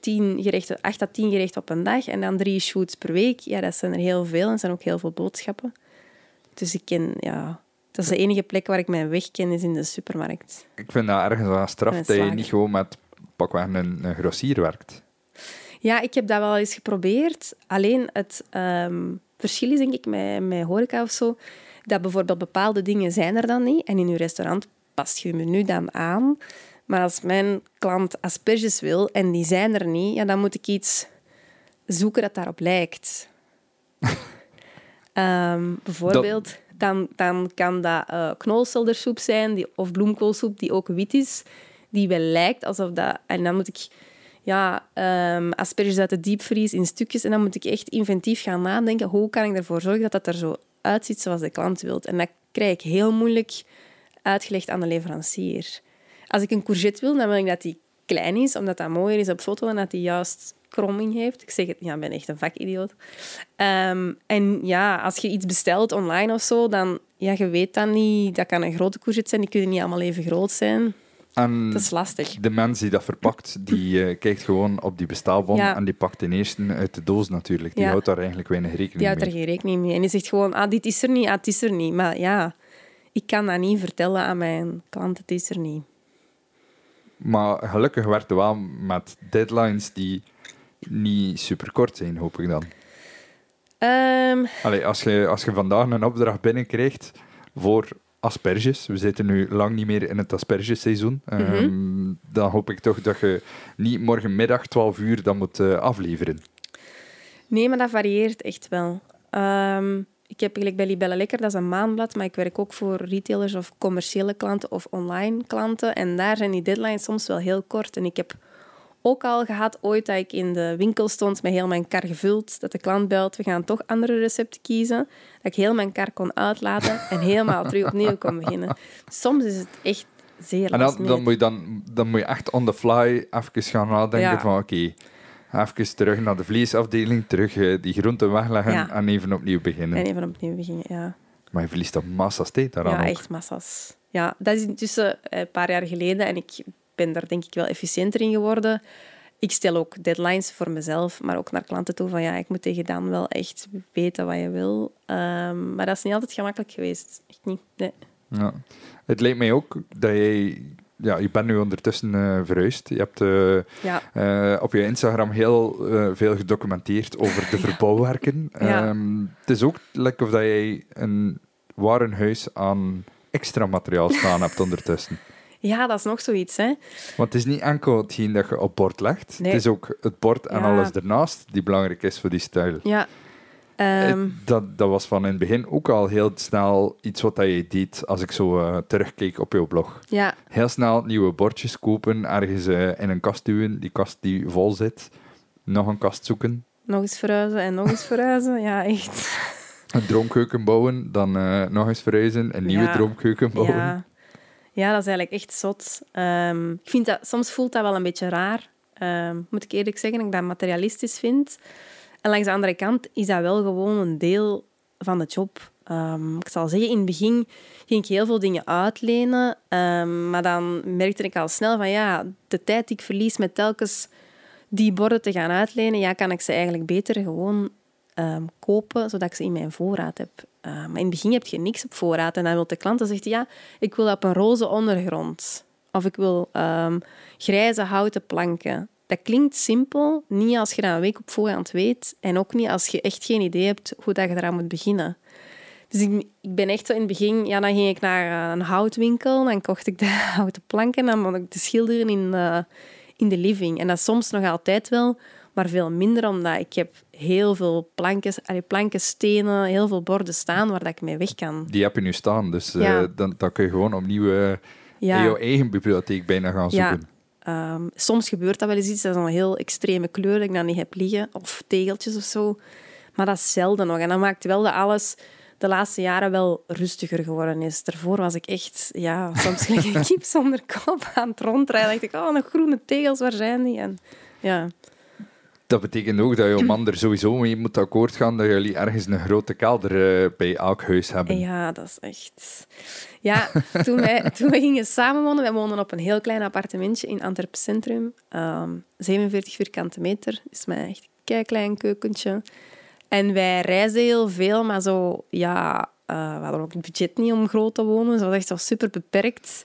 Speaker 2: tien gerechten, acht à tien gerechten op een dag en dan drie shoots per week. Ja, dat zijn er heel veel en zijn ook heel veel boodschappen. Dus ik ken, ja, dat is de enige plek waar ik mijn weg ken, is in de supermarkt.
Speaker 1: Ik vind dat ergens wel straf dat je niet gewoon met pakweg een, een grossier werkt.
Speaker 2: Ja, ik heb dat wel eens geprobeerd. Alleen het um, verschil is denk ik met, met horeca of zo, dat bijvoorbeeld bepaalde dingen zijn er dan niet en in je restaurant past je menu dan aan. Maar als mijn klant asperges wil en die zijn er niet, ja, dan moet ik iets zoeken dat daarop lijkt. um, bijvoorbeeld, dat... dan, dan kan dat uh, knolseldersoep zijn die, of bloemkoolsoep die ook wit is, die wel lijkt alsof dat... En dan moet ik ja, um, asperges uit de diepvries in stukjes en dan moet ik echt inventief gaan nadenken hoe kan ik ervoor zorgen dat dat er zo uitziet zoals de klant wil. En dat krijg ik heel moeilijk uitgelegd aan de leverancier. Als ik een courgette wil, dan wil ik dat die klein is, omdat dat mooier is op foto en dat die juist kromming heeft. Ik zeg het, ja, ik ben echt een vakidioot. Um, en ja, als je iets bestelt online of zo, dan, ja, je weet dan niet, dat kan een grote courgette zijn, die kunnen niet allemaal even groot zijn.
Speaker 1: En
Speaker 2: Dat is lastig.
Speaker 1: de mens die dat verpakt, die eh, kijkt gewoon op die bestelbon
Speaker 2: Ja.
Speaker 1: en die pakt de eerste uit de doos natuurlijk. Die
Speaker 2: Ja.
Speaker 1: houdt daar eigenlijk weinig rekening
Speaker 2: Die houdt er
Speaker 1: mee.
Speaker 2: geen rekening mee. En die zegt gewoon, ah, dit is er niet, ah, het is er niet. Maar ja, ik kan dat niet vertellen aan mijn klant, het is er niet.
Speaker 1: Maar gelukkig werd het wel met deadlines die niet super kort zijn, hoop ik dan.
Speaker 2: Ehm,
Speaker 1: Allee, als, je, als je vandaag een opdracht binnenkrijgt voor asperges, we zitten nu lang niet meer in het aspergeseizoen,
Speaker 2: Mhm.
Speaker 1: ehm, dan hoop ik toch dat je niet morgenmiddag 12 uur dat moet eh, afleveren.
Speaker 2: nee, maar dat varieert echt wel. Ehm, ik heb eigenlijk bij Libelle Lekker, dat is een maandblad, maar ik werk ook voor retailers of commerciële klanten of online klanten. En daar zijn die deadlines soms wel heel kort. En ik heb ook al gehad ooit dat ik in de winkel stond met heel mijn kar gevuld, dat de klant belt, we gaan toch andere recepten kiezen, dat ik heel mijn kar kon uitlaten en helemaal terug opnieuw kon beginnen. Soms is het echt zeer
Speaker 1: En
Speaker 2: last
Speaker 1: dan, dan, moet je dan, dan moet je echt on the fly even gaan nadenken
Speaker 2: Ja.
Speaker 1: van oké, even terug naar de vleesafdeling, terug eh, die groenten wegleggen
Speaker 2: Ja.
Speaker 1: en even opnieuw beginnen.
Speaker 2: En even opnieuw beginnen, ja.
Speaker 1: Maar je verliest dan massa's tijd daaraan
Speaker 2: Ja,
Speaker 1: ook.
Speaker 2: echt massa's. Ja, dat is intussen eh, een paar jaar geleden en ik ben daar denk ik wel efficiënter in geworden. Ik stel ook deadlines voor mezelf, maar ook naar klanten toe van ja, ik moet tegen dan wel echt weten wat je wil. Ehm, maar dat is niet altijd gemakkelijk geweest. Echt niet. Nee.
Speaker 1: Ja. Het lijkt mij ook dat jij... Ja, je bent nu ondertussen eh, verhuisd. Je hebt eh,
Speaker 2: Ja,
Speaker 1: eh, op je Instagram heel veel gedocumenteerd over de verbouwwerken. Ehm, het is ook lekker of dat jij een warenhuis aan extra materiaal staan hebt ondertussen.
Speaker 2: ja dat is nog zoiets. Hè.
Speaker 1: Want het is niet enkel hetgeen dat je op bord legt.
Speaker 2: Nee.
Speaker 1: Het is ook het bord en
Speaker 2: Ja.
Speaker 1: alles ernaast die belangrijk is voor die stijl.
Speaker 2: Ja. Ehm,
Speaker 1: Het- dat, dat was van in het begin ook al heel snel iets wat je deed als ik zo eh, terugkeek op jouw blog.
Speaker 2: ja,
Speaker 1: Heel snel nieuwe bordjes kopen, ergens eh, in een kast duwen, die kast die vol zit. Nog een kast zoeken,
Speaker 2: nog eens verhuizen en nog eens verhuizen. Ja, echt.
Speaker 1: een droomkeuken bouwen, dan eh, nog eens verhuizen, een nieuwe
Speaker 2: Ja.
Speaker 1: droomkeuken bouwen.
Speaker 2: Ja. ja, dat is eigenlijk echt zot. Ehm, ik vind dat, soms voelt dat wel een beetje raar. Ehm, moet ik eerlijk zeggen, dat ik dat materialistisch vind. En langs de andere kant is dat wel gewoon een deel van de job. Ehm, ik zal zeggen, in het begin ging ik heel veel dingen uitlenen. ehm, maar dan merkte ik al snel van ja, de tijd die ik verlies met telkens die borden te gaan uitlenen, ja, kan ik ze eigenlijk beter gewoon ehm, kopen, zodat ik ze in mijn voorraad heb. Maar in het begin heb je niks op voorraad. En dan wil de klant dan zegt ja, ik wil dat op een roze ondergrond. Of ik wil grijze houten planken. Dat klinkt simpel, niet als je dat een week op voorhand weet. En ook niet als je echt geen idee hebt hoe dat je eraan moet beginnen. Dus ik, ik ben echt zo in het begin... Ja, dan ging ik naar eh, een houtwinkel. Dan kocht ik de houten planken. En dan mocht ik de schilderen in de, in de living. En dat soms nog altijd wel, maar veel minder. Omdat ik heb heel veel planken, allee, planken stenen, heel veel borden staan waar dat ik mee weg kan.
Speaker 1: Die heb je nu staan, dus eh, dan, dan kun je gewoon opnieuw eh, in
Speaker 2: Ja.
Speaker 1: jouw eigen bibliotheek bijna gaan
Speaker 2: Ja. Ehm, soms gebeurt dat wel eens iets, dat is een heel extreme kleur dat ik dan niet heb liggen, of tegeltjes of zo. Maar dat is zelden nog. En dat maakt wel dat alles de laatste jaren wel rustiger geworden is. Daarvoor was ik echt, ja, soms gelijk een kip zonder kop aan het rondrijden. dacht ik, oh, nog groene tegels, waar zijn die? En, ja.
Speaker 1: Dat betekent ook dat je man er sowieso mee moet akkoord gaan dat jullie ergens een grote kelder eh, bij elk huis hebben.
Speaker 2: Ja, dat is echt... Ja, toen wij, toen wij gingen samenwonen, wij woonden op een heel klein appartementje in Antwerpen Centrum. Ehm 47 vierkante meter, is mijn echt een klein keukentje. En wij reisden heel veel, maar zo, ja, eh, we hadden ook het budget niet om groot te wonen. Dus dat was echt wel super beperkt.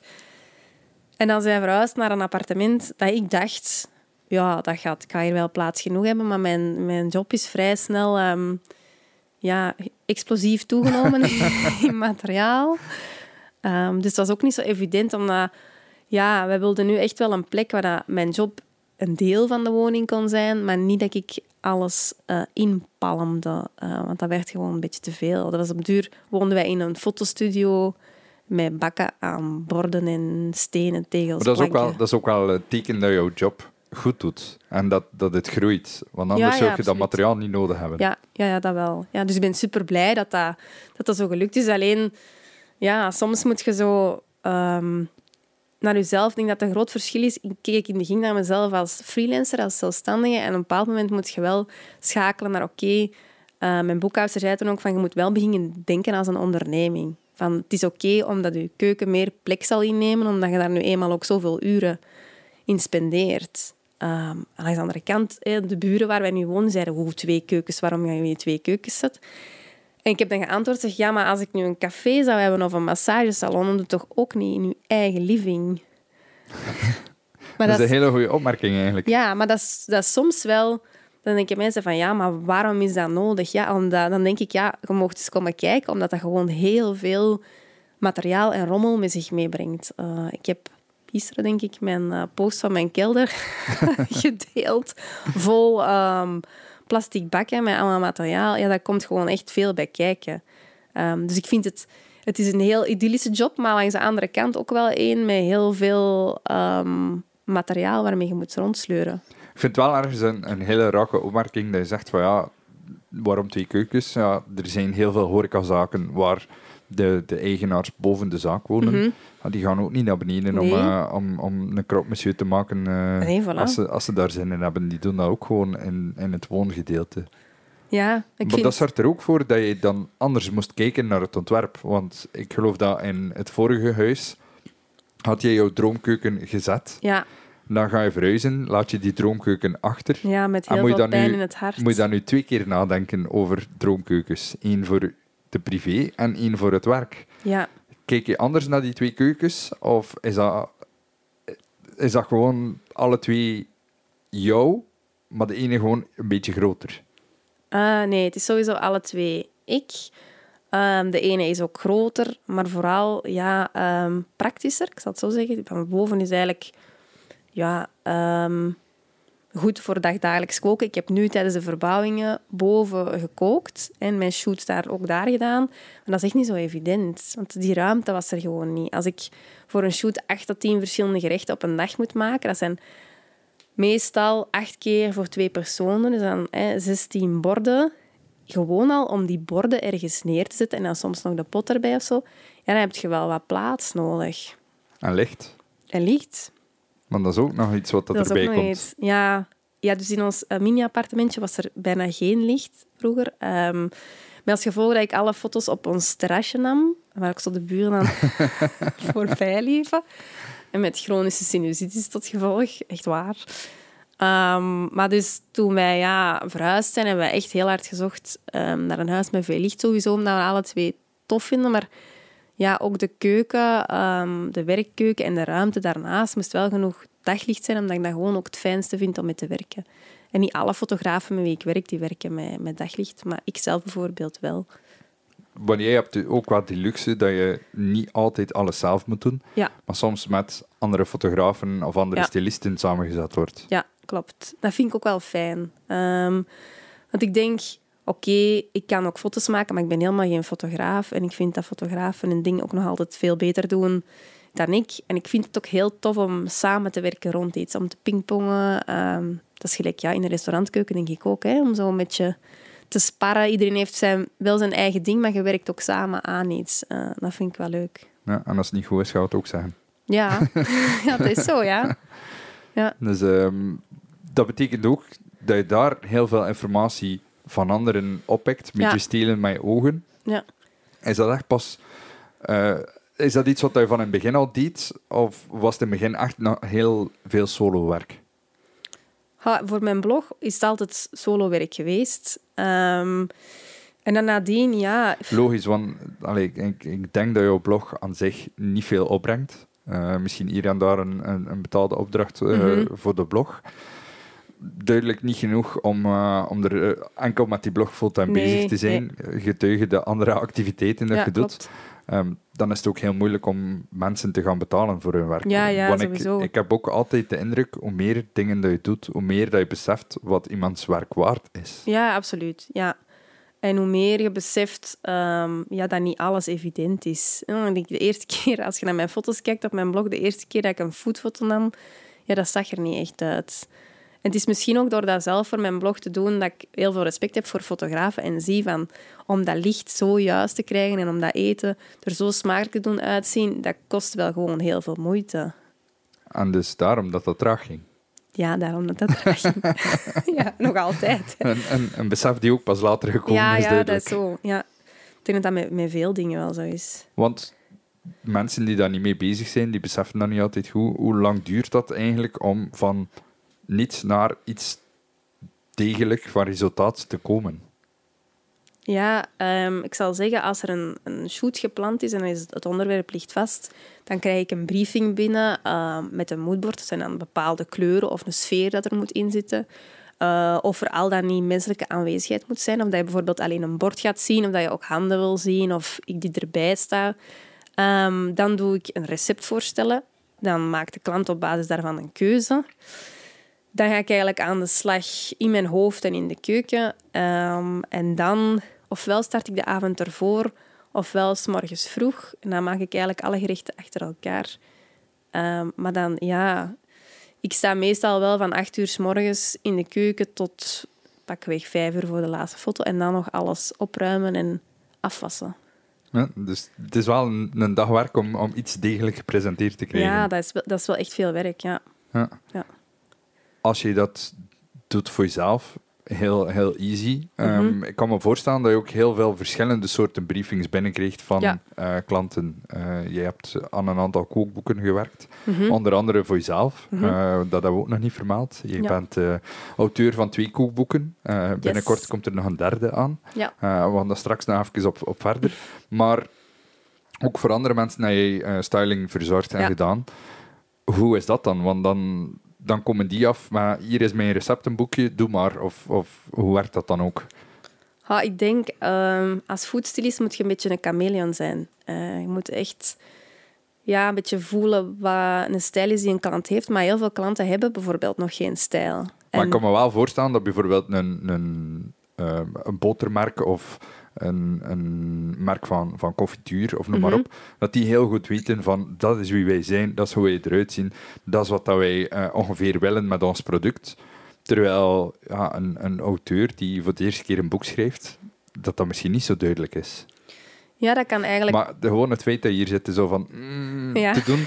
Speaker 2: En dan zijn we verhuisd naar een appartement dat ik dacht, ja, dat gaat, ik ga hier wel plaats genoeg hebben, maar mijn, mijn job is vrij snel ehm, ja, explosief toegenomen in materiaal. Ehm, dus dat was ook niet zo evident, omdat ja, wij wilden nu echt wel een plek waar dat mijn job een deel van de woning kon zijn, maar niet dat ik alles eh inpalmde, eh, want dat werd gewoon een beetje te veel. Dat was op duur woonden wij in een fotostudio met bakken aan borden en stenen, tegels,
Speaker 1: Maar dat is, ook wel, dat is ook wel een teken dat jouw job goed doet en dat, dat het groeit. Want anders
Speaker 2: Ja,
Speaker 1: zou je dat materiaal niet nodig hebben.
Speaker 2: Ja, ja, ja, dat wel. Ja, dus ik ben super blij dat dat, dat dat zo gelukt is. Alleen, ja, soms moet je zo ehm, naar jezelf. Ik denk dat het een groot verschil is. Ik keek in het begin naar mezelf als freelancer, als zelfstandige. En op een bepaald moment moet je wel schakelen naar, oké, eh, mijn boekhoudster zei toen ook van, je moet wel beginnen denken als een onderneming. Van, het is oké omdat je keuken meer plek zal innemen, omdat je daar nu eenmaal ook zoveel uren in spendeert. Um, aan de andere kant, de buren waar wij nu wonen zeiden, hoe twee keukens, waarom ga je in twee keukens zetten? En ik heb dan geantwoord, zeg, ja, maar als ik nu een café zou hebben of een massagesalon, dan doe toch ook niet in je eigen living.
Speaker 1: maar dat, is een hele goede opmerking eigenlijk.
Speaker 2: Ja, maar dat is, dat is soms wel... Dan denken mensen van, ja, maar waarom is dat nodig? Ja, omdat, dan denk ik, ja, je mocht eens komen kijken, omdat dat gewoon heel veel materiaal en rommel met zich meebrengt. Uh, ik heb gisteren, denk ik, mijn uh, post van mijn kelder gedeeld, vol um, plastic bakken met allemaal materiaal. Ja, daar komt gewoon echt veel bij kijken. Um, dus ik vind het... Het is een heel idyllische job, maar langs de andere kant ook wel één met heel veel um, materiaal waarmee je moet rondsleuren.
Speaker 1: Ik vind het wel ergens een, een hele rake opmerking dat je zegt van ja, waarom twee keukens? Ja, er zijn heel veel horecazaken waar de, de eigenaars boven de zaak wonen. Mhm. die gaan ook niet naar beneden om, uh, om, om een krop monsieur te maken uh, nee, voilà. als, ze, als ze daar zin in hebben. Die doen dat ook gewoon in, in het woongedeelte.
Speaker 2: Ja, ik
Speaker 1: maar
Speaker 2: vind...
Speaker 1: dat zorgt er ook voor dat je dan anders moest kijken naar het ontwerp. Want ik geloof dat in het vorige huis had je jouw droomkeuken gezet.
Speaker 2: Ja.
Speaker 1: Dan ga je verhuizen, laat je die droomkeuken achter.
Speaker 2: Ja, met heel veel pijn nu, in het hart.
Speaker 1: Moet je dan nu twee keer nadenken over droomkeukens. Eén voor de privé en één voor het werk.
Speaker 2: Ja.
Speaker 1: Kijk je anders naar die twee keukens? Of is dat, is dat gewoon alle twee jou, maar de ene gewoon een beetje groter?
Speaker 2: Uh, nee, het is sowieso alle twee ik. Um, de ene is ook groter, maar vooral ja, um, praktischer, ik zal het zo zeggen. Van boven is eigenlijk ja, um, goed voor dagdagelijks koken. Ik heb nu tijdens de verbouwingen boven gekookt en mijn shoot daar ook daar gedaan. Maar dat is echt niet zo evident, want die ruimte was er gewoon niet. Als ik voor een shoot acht tot tien verschillende gerechten op een dag moet maken, dat zijn meestal acht keer voor twee personen, dus dan hè, 16 borden. Gewoon al om die borden ergens neer te zetten en dan soms nog de pot erbij of zo, ja, dan heb je wel wat plaats nodig.
Speaker 1: En licht.
Speaker 2: En licht.
Speaker 1: Maar dat is ook nog iets wat dat, dat erbij komt. Iets.
Speaker 2: Ja, ja, dus in ons uh, mini-appartementje was er bijna geen licht vroeger. Um, met als gevolg dat ik alle foto's op ons terrasje nam, waar ik zo de buren aan voorbij liepen. En met chronische sinusitis tot gevolg, echt waar. Um, maar dus toen wij ja, verhuisd zijn, hebben we echt heel hard gezocht um, naar een huis met veel licht sowieso, omdat we alle twee tof vinden. Maar ja, ook de keuken, um, de werkkeuken en de ruimte daarnaast moest wel genoeg daglicht zijn, omdat ik dat gewoon ook het fijnste vind om mee te werken. En niet alle fotografen met wie ik werk, die werken met, met daglicht, maar ik zelf bijvoorbeeld wel.
Speaker 1: Wanneer je hebt ook wel die luxe dat je niet altijd alles zelf moet doen,
Speaker 2: ja.
Speaker 1: maar soms met andere fotografen of andere ja. stylisten samengezet wordt.
Speaker 2: Ja, klopt. Dat vind ik ook wel fijn. Um, want ik denk, oké, ik kan ook foto's maken, maar ik ben helemaal geen fotograaf. En ik vind dat fotografen een ding ook nog altijd veel beter doen dan ik. En ik vind het ook heel tof om samen te werken rond iets, om te pingpongen. Um, dat is gelijk ja, in een restaurantkeuken, denk ik ook, hè, om zo een beetje te sparren. Iedereen heeft zijn, wel zijn eigen ding, maar je werkt ook samen aan iets. Uh, dat vind ik wel leuk.
Speaker 1: Ja, en als het niet goed is, gaat het ook zijn.
Speaker 2: Ja, ja dat is zo, ja. ja.
Speaker 1: Dus um, dat betekent ook dat je daar heel veel informatie van anderen oppikt, met ja. je stelen met je ogen.
Speaker 2: Ja.
Speaker 1: Is dat echt pas... Uh, is dat iets wat je van in het begin al deed? Of was het in het begin echt nog heel veel solo-werk?
Speaker 2: Ha, voor mijn blog is het altijd solo-werk geweest. Um, en dan nadien, ja...
Speaker 1: Logisch, want allee, ik, ik, denk dat jouw blog aan zich niet veel opbrengt. Uh, misschien hier en daar een, een, een betaalde opdracht uh, mm -hmm. voor de blog. Duidelijk niet genoeg om, uh, om er enkel met die blog fulltime nee, bezig te zijn. Nee. Getuigen de andere activiteiten dat
Speaker 2: ja,
Speaker 1: je doet. Um, dan is het ook heel moeilijk om mensen te gaan betalen voor hun werk.
Speaker 2: Ja, ja, sowieso.
Speaker 1: Ik, ik heb ook altijd de indruk, hoe meer dingen dat je doet, hoe meer dat je beseft wat iemands werk waard is.
Speaker 2: Ja, absoluut. Ja. En hoe meer je beseft um, ja, dat niet alles evident is. De eerste keer, als je naar mijn foto's kijkt op mijn blog, de eerste keer dat ik een foodfoto nam, ja, dat zag er niet echt uit. En het is misschien ook door dat zelf voor mijn blog te doen dat ik heel veel respect heb voor fotografen en zie van om dat licht zo juist te krijgen en om dat eten er zo smakelijk te doen uitzien, dat kost wel gewoon heel veel moeite.
Speaker 1: En dus daarom dat dat traag ging?
Speaker 2: Ja, daarom dat dat traag ging. ja, nog altijd.
Speaker 1: Een, een, een, besef die ook pas later gekomen
Speaker 2: ja,
Speaker 1: is,
Speaker 2: Ja, dat is zo. Ja. Ik denk dat dat met, met veel dingen wel zo is.
Speaker 1: Want mensen die daar niet mee bezig zijn, die beseffen dat niet altijd goed. Hoe lang duurt dat eigenlijk om van niets naar iets degelijk van resultaat te komen?
Speaker 2: Ja, ehm, ik zal zeggen, als er een, een shoot gepland is en is het onderwerp ligt vast, dan krijg ik een briefing binnen ehm, met een moodboard. Dat zijn dan bepaalde kleuren of een sfeer dat er moet inzitten. Uh, of er al dan niet menselijke aanwezigheid moet zijn. Of dat je bijvoorbeeld alleen een bord gaat zien, of dat je ook handen wil zien, of ik die erbij sta. Ehm, dan doe ik een recept voorstellen. Dan maakt de klant op basis daarvan een keuze. Dan ga ik eigenlijk aan de slag in mijn hoofd en in de keuken. en dan ofwel start ik de avond ervoor, ofwel s morgens vroeg. En dan maak ik eigenlijk alle gerechten achter elkaar. Um, maar dan, ja... Ik sta meestal wel van acht uur s morgens in de keuken tot pakweg vijf uur voor de laatste foto. En dan nog alles opruimen en afwassen.
Speaker 1: Ja, dus het is wel een, een dag werk om, om iets degelijk gepresenteerd te krijgen.
Speaker 2: Ja, dat is, dat is wel echt veel werk, ja.
Speaker 1: ja. ja. Als je dat doet voor jezelf, heel, heel easy. Ehm, mhm. Ik kan me voorstellen dat je ook heel veel verschillende soorten briefings binnenkrijgt van eh, klanten. Uh, je hebt aan een aantal kookboeken gewerkt, mhm. onder andere voor jezelf. Mhm. Eh, dat hebben we ook nog niet vermeld. Je bent auteur van twee kookboeken. binnenkort komt er nog een derde aan.
Speaker 2: Ja.
Speaker 1: we gaan daar straks nog even op, op verder. Maar ook voor andere mensen heb je styling verzorgd en gedaan. Hoe is dat dan? Want dan dan komen die af, maar hier is mijn receptenboekje, doe maar. Of, of hoe werkt dat dan ook?
Speaker 2: Ik denk, um, als foodstylist moet je een beetje een chameleon zijn. Uh, je moet echt ja, een beetje voelen wat een stijl is die een klant heeft. Maar heel veel klanten hebben bijvoorbeeld nog geen stijl.
Speaker 1: Maar ik kan me wel voorstellen dat bijvoorbeeld een, een, uh, een botermerk of een, een merk van, van confituur of noem maar mhm. op, dat die heel goed weten van dat is wie wij zijn, dat is hoe wij eruit zien, dat is wat dat wij uh, ongeveer willen met ons product. Terwijl ja, een, een auteur die voor de eerste keer een boek schrijft, dat dat misschien niet zo duidelijk is.
Speaker 2: Ja, dat kan eigenlijk...
Speaker 1: Maar de, gewoon het feit dat je hier zit, zo van mm, te doen,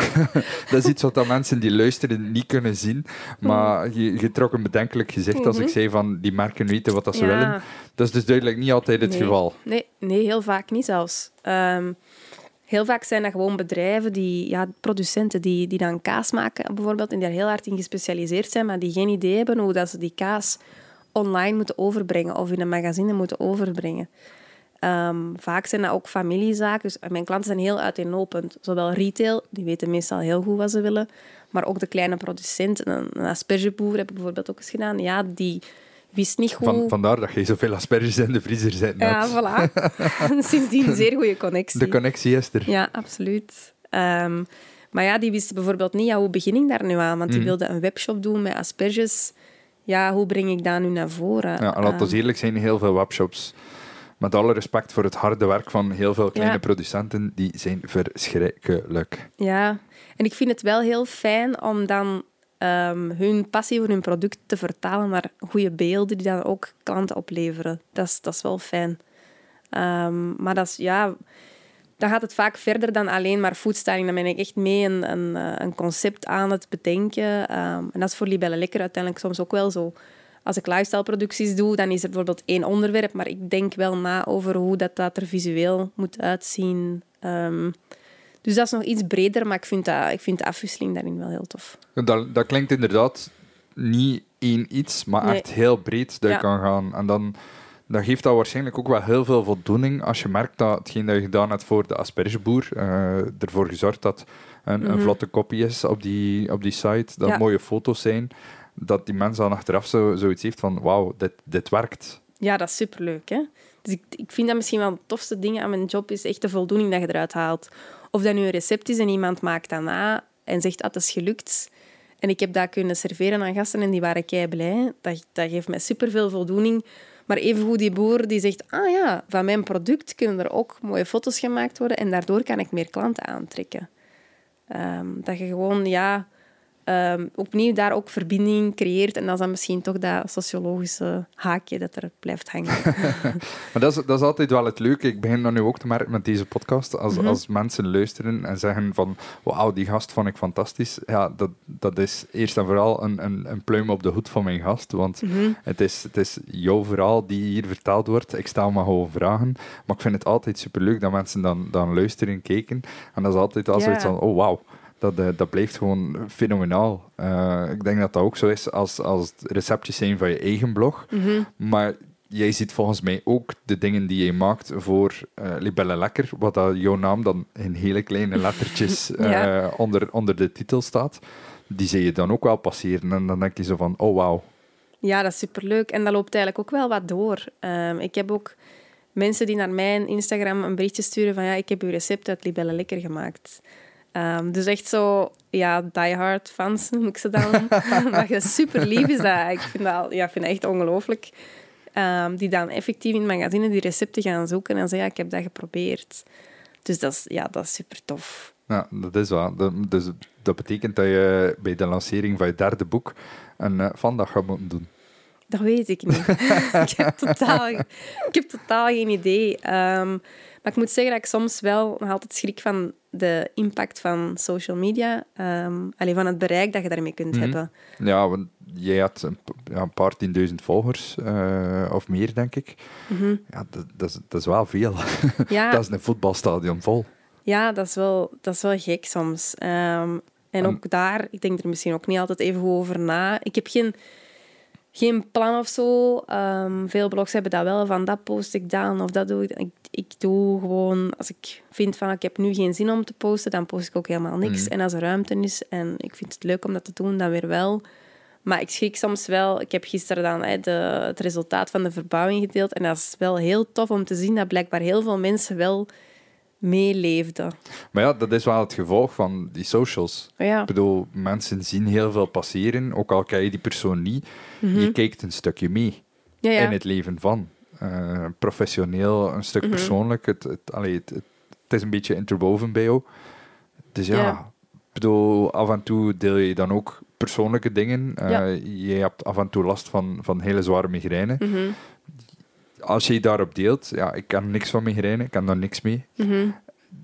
Speaker 1: dat is iets wat mensen die luisteren niet kunnen zien. Maar mhm. je, je trok een bedenkelijk gezicht als ik mhm. zei van die merken weten wat dat ze willen. Dat is dus duidelijk niet altijd het geval.
Speaker 2: Nee, nee, heel vaak niet zelfs. Ehm, heel vaak zijn dat gewoon bedrijven, die, ja, producenten, die, die dan kaas maken bijvoorbeeld en die daar heel hard in gespecialiseerd zijn, maar die geen idee hebben hoe dat ze die kaas online moeten overbrengen of in een magazine moeten overbrengen. Um, vaak zijn dat ook familiezaken. Dus mijn klanten zijn heel uiteenlopend. Zowel retail, die weten meestal heel goed wat ze willen, maar ook de kleine producent. Een, een aspergeboer heb ik bijvoorbeeld ook eens gedaan. Ja, die wist niet goed...
Speaker 1: Van, vandaar dat je zoveel asperges in de vriezer zet.
Speaker 2: Ja, voilà. Sindsdien een zeer goede connectie.
Speaker 1: De connectie is er.
Speaker 2: Ja, absoluut. Um, maar ja, die wist bijvoorbeeld niet, ja, hoe begin ik daar nu aan? Want die mm. wilde een webshop doen met asperges. Ja, hoe breng ik dat nu naar voren?
Speaker 1: Ja, laten we um, eerlijk zijn, heel veel webshops met alle respect voor het harde werk van heel veel kleine producenten, die zijn verschrikkelijk.
Speaker 2: Ja, en ik vind het wel heel fijn om dan um, hun passie voor hun product te vertalen naar goede beelden die dan ook klanten opleveren. Dat is, dat is wel fijn. Um, maar dat is, ja, dan gaat het vaak verder dan alleen maar foodstyling. Dan ben ik echt mee een, een, eh, een concept aan het bedenken. Um, en dat is voor Libelle Lekker uiteindelijk soms ook wel zo als ik lifestyle-producties doe, dan is er bijvoorbeeld één onderwerp, maar ik denk wel na over hoe dat, dat er visueel moet uitzien. Um, dus dat is nog iets breder, maar ik vind, dat, ik vind de afwisseling daarin wel heel tof.
Speaker 1: Dat, dat klinkt inderdaad niet één iets, maar echt heel breed dat je kan gaan. En dan, dan geeft dat waarschijnlijk ook wel heel veel voldoening als je merkt dat hetgeen dat je gedaan hebt voor de aspergeboer uh, ervoor gezorgd dat een, een, mhm. vlotte kopie is op die, op die site, dat mooie foto's zijn dat die mens dan achteraf zo, zoiets heeft van wauw, dit, dit werkt.
Speaker 2: Ja, dat is superleuk. Hè? Dus ik, ik vind dat misschien wel het tofste ding aan mijn job is echt de voldoening dat je eruit haalt. Of dat nu een recept is en iemand maakt dat na en zegt dat is gelukt. En ik heb dat kunnen serveren aan gasten en die waren kei blij. Dat, dat geeft mij superveel voldoening. Maar evengoed die boer die zegt, ah ja, van mijn product kunnen er ook mooie foto's gemaakt worden en daardoor kan ik meer klanten aantrekken. Um, dat je gewoon, ja, ehm, opnieuw daar ook verbinding creëert. En dat is dan misschien toch dat sociologische haakje dat er blijft hangen.
Speaker 1: maar dat is, dat is altijd wel het leuke. Ik begin dan nu ook te merken met deze podcast. Als,
Speaker 2: Mhm.
Speaker 1: als mensen luisteren en zeggen van wauw, die gast vond ik fantastisch. Ja, dat, dat is eerst en vooral een, een, een pluim op de hoed van mijn gast. Want
Speaker 2: Mhm.
Speaker 1: het, is, het is jouw verhaal die hier verteld wordt. Ik stel maar gewoon vragen. Maar ik vind het altijd superleuk dat mensen dan, dan luisteren en kijken. En dat is altijd al
Speaker 2: Ja.
Speaker 1: zoiets van, oh wauw. Dat, eh, dat blijft gewoon fenomenaal. Eh, ik denk dat dat ook zo is als, als het receptjes zijn van je eigen blog.
Speaker 2: Mhm.
Speaker 1: Maar jij ziet volgens mij ook de dingen die jij maakt voor eh Libelle Lekker, wat dat jouw naam dan in hele kleine lettertjes onder, onder de titel staat. Die zie je dan ook wel passeren. En dan denk je zo van, oh wauw.
Speaker 2: Ja, dat is superleuk. En dat loopt eigenlijk ook wel wat door. Ehm, ik heb ook mensen die naar mijn Instagram een berichtje sturen van ja, ik heb uw recept uit Libelle Lekker gemaakt. Ehm, dus echt zo, ja, diehard fans noem ik ze dan. maar dat super lief is dat. Ik vind dat, ja, vind dat echt ongelooflijk. Ehm, die dan effectief in magazine die recepten gaan zoeken en zeggen ja, ik heb dat geprobeerd. Dus dat is, ja, dat is super tof.
Speaker 1: Ja, dat is. Dat, dus dat betekent dat je bij de lancering van je derde boek een uh, vandag gaat moeten doen.
Speaker 2: Dat weet ik niet. ik, heb totaal, ik heb totaal geen idee. Um, maar ik moet zeggen dat ik soms wel nog altijd schrik van de impact van social media. Um, alleen van het bereik dat je daarmee kunt
Speaker 1: Mhm.
Speaker 2: hebben.
Speaker 1: Ja, want jij had een, p- ja, een paar tienduizend volgers, eh, of meer, denk ik.
Speaker 2: Mhm.
Speaker 1: Ja, dat, dat, is, dat is wel veel.
Speaker 2: Ja,
Speaker 1: dat is een voetbalstadion vol.
Speaker 2: ja dat, is wel, dat is wel gek soms. Um, en ook daar, ik denk er misschien ook niet altijd even over na. Ik heb geen, geen plan of zo. Um, veel blogs hebben dat wel, van dat post ik dan of dat doe ik. Ik, ik doe gewoon, als ik vind van ik heb nu geen zin om te posten, dan post ik ook helemaal niks.
Speaker 1: Mhm.
Speaker 2: En als er ruimte is en ik vind het leuk om dat te doen, dan weer wel. Maar ik schrik soms wel. Ik heb gisteren dan hè, de, het resultaat van de verbouwing gedeeld. En dat is wel heel tof om te zien dat blijkbaar heel veel mensen wel meeleefden.
Speaker 1: Maar ja, dat is wel het gevolg van die socials.
Speaker 2: Ja.
Speaker 1: Ik bedoel, mensen zien heel veel passeren, ook al ken je die persoon niet. Je kijkt een stukje mee
Speaker 2: Ja, ja.
Speaker 1: in het leven van. Eh, professioneel, een stuk persoonlijk. Het, het, allee, het, het, is een beetje interwoven bij jou. Dus ja, ik bedoel, af en toe deel je dan ook persoonlijke dingen.
Speaker 2: Ja.
Speaker 1: Je hebt af en toe last van, van hele zware migraine.
Speaker 2: Mhm,
Speaker 1: Als je daarop deelt, ja, ik ken niks van migraine, ik kan daar niks mee.
Speaker 2: mhm.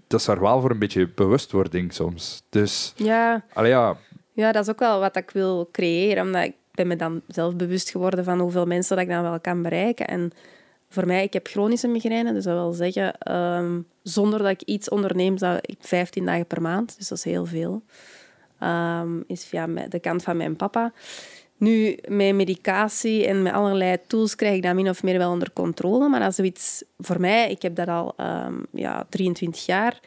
Speaker 1: Dat is daar wel voor een beetje bewustwording soms. Dus,
Speaker 2: Ja,
Speaker 1: allee, ja,
Speaker 2: Ja, dat is ook wel wat ik wil creëren. Omdat ik ben me dan zelf bewust geworden van hoeveel mensen dat ik dan wel kan bereiken. En voor mij, ik heb chronische migraine. Dus dat wil zeggen, ehm, zonder dat ik iets onderneem, zou ik 15 dagen per maand. Dus dat is heel veel. Ehm, is via de kant van mijn papa. Nu, met medicatie en met allerlei tools krijg ik dat min of meer wel onder controle. Maar is zoiets voor mij, ik heb dat al ehm, ja, 23 jaar.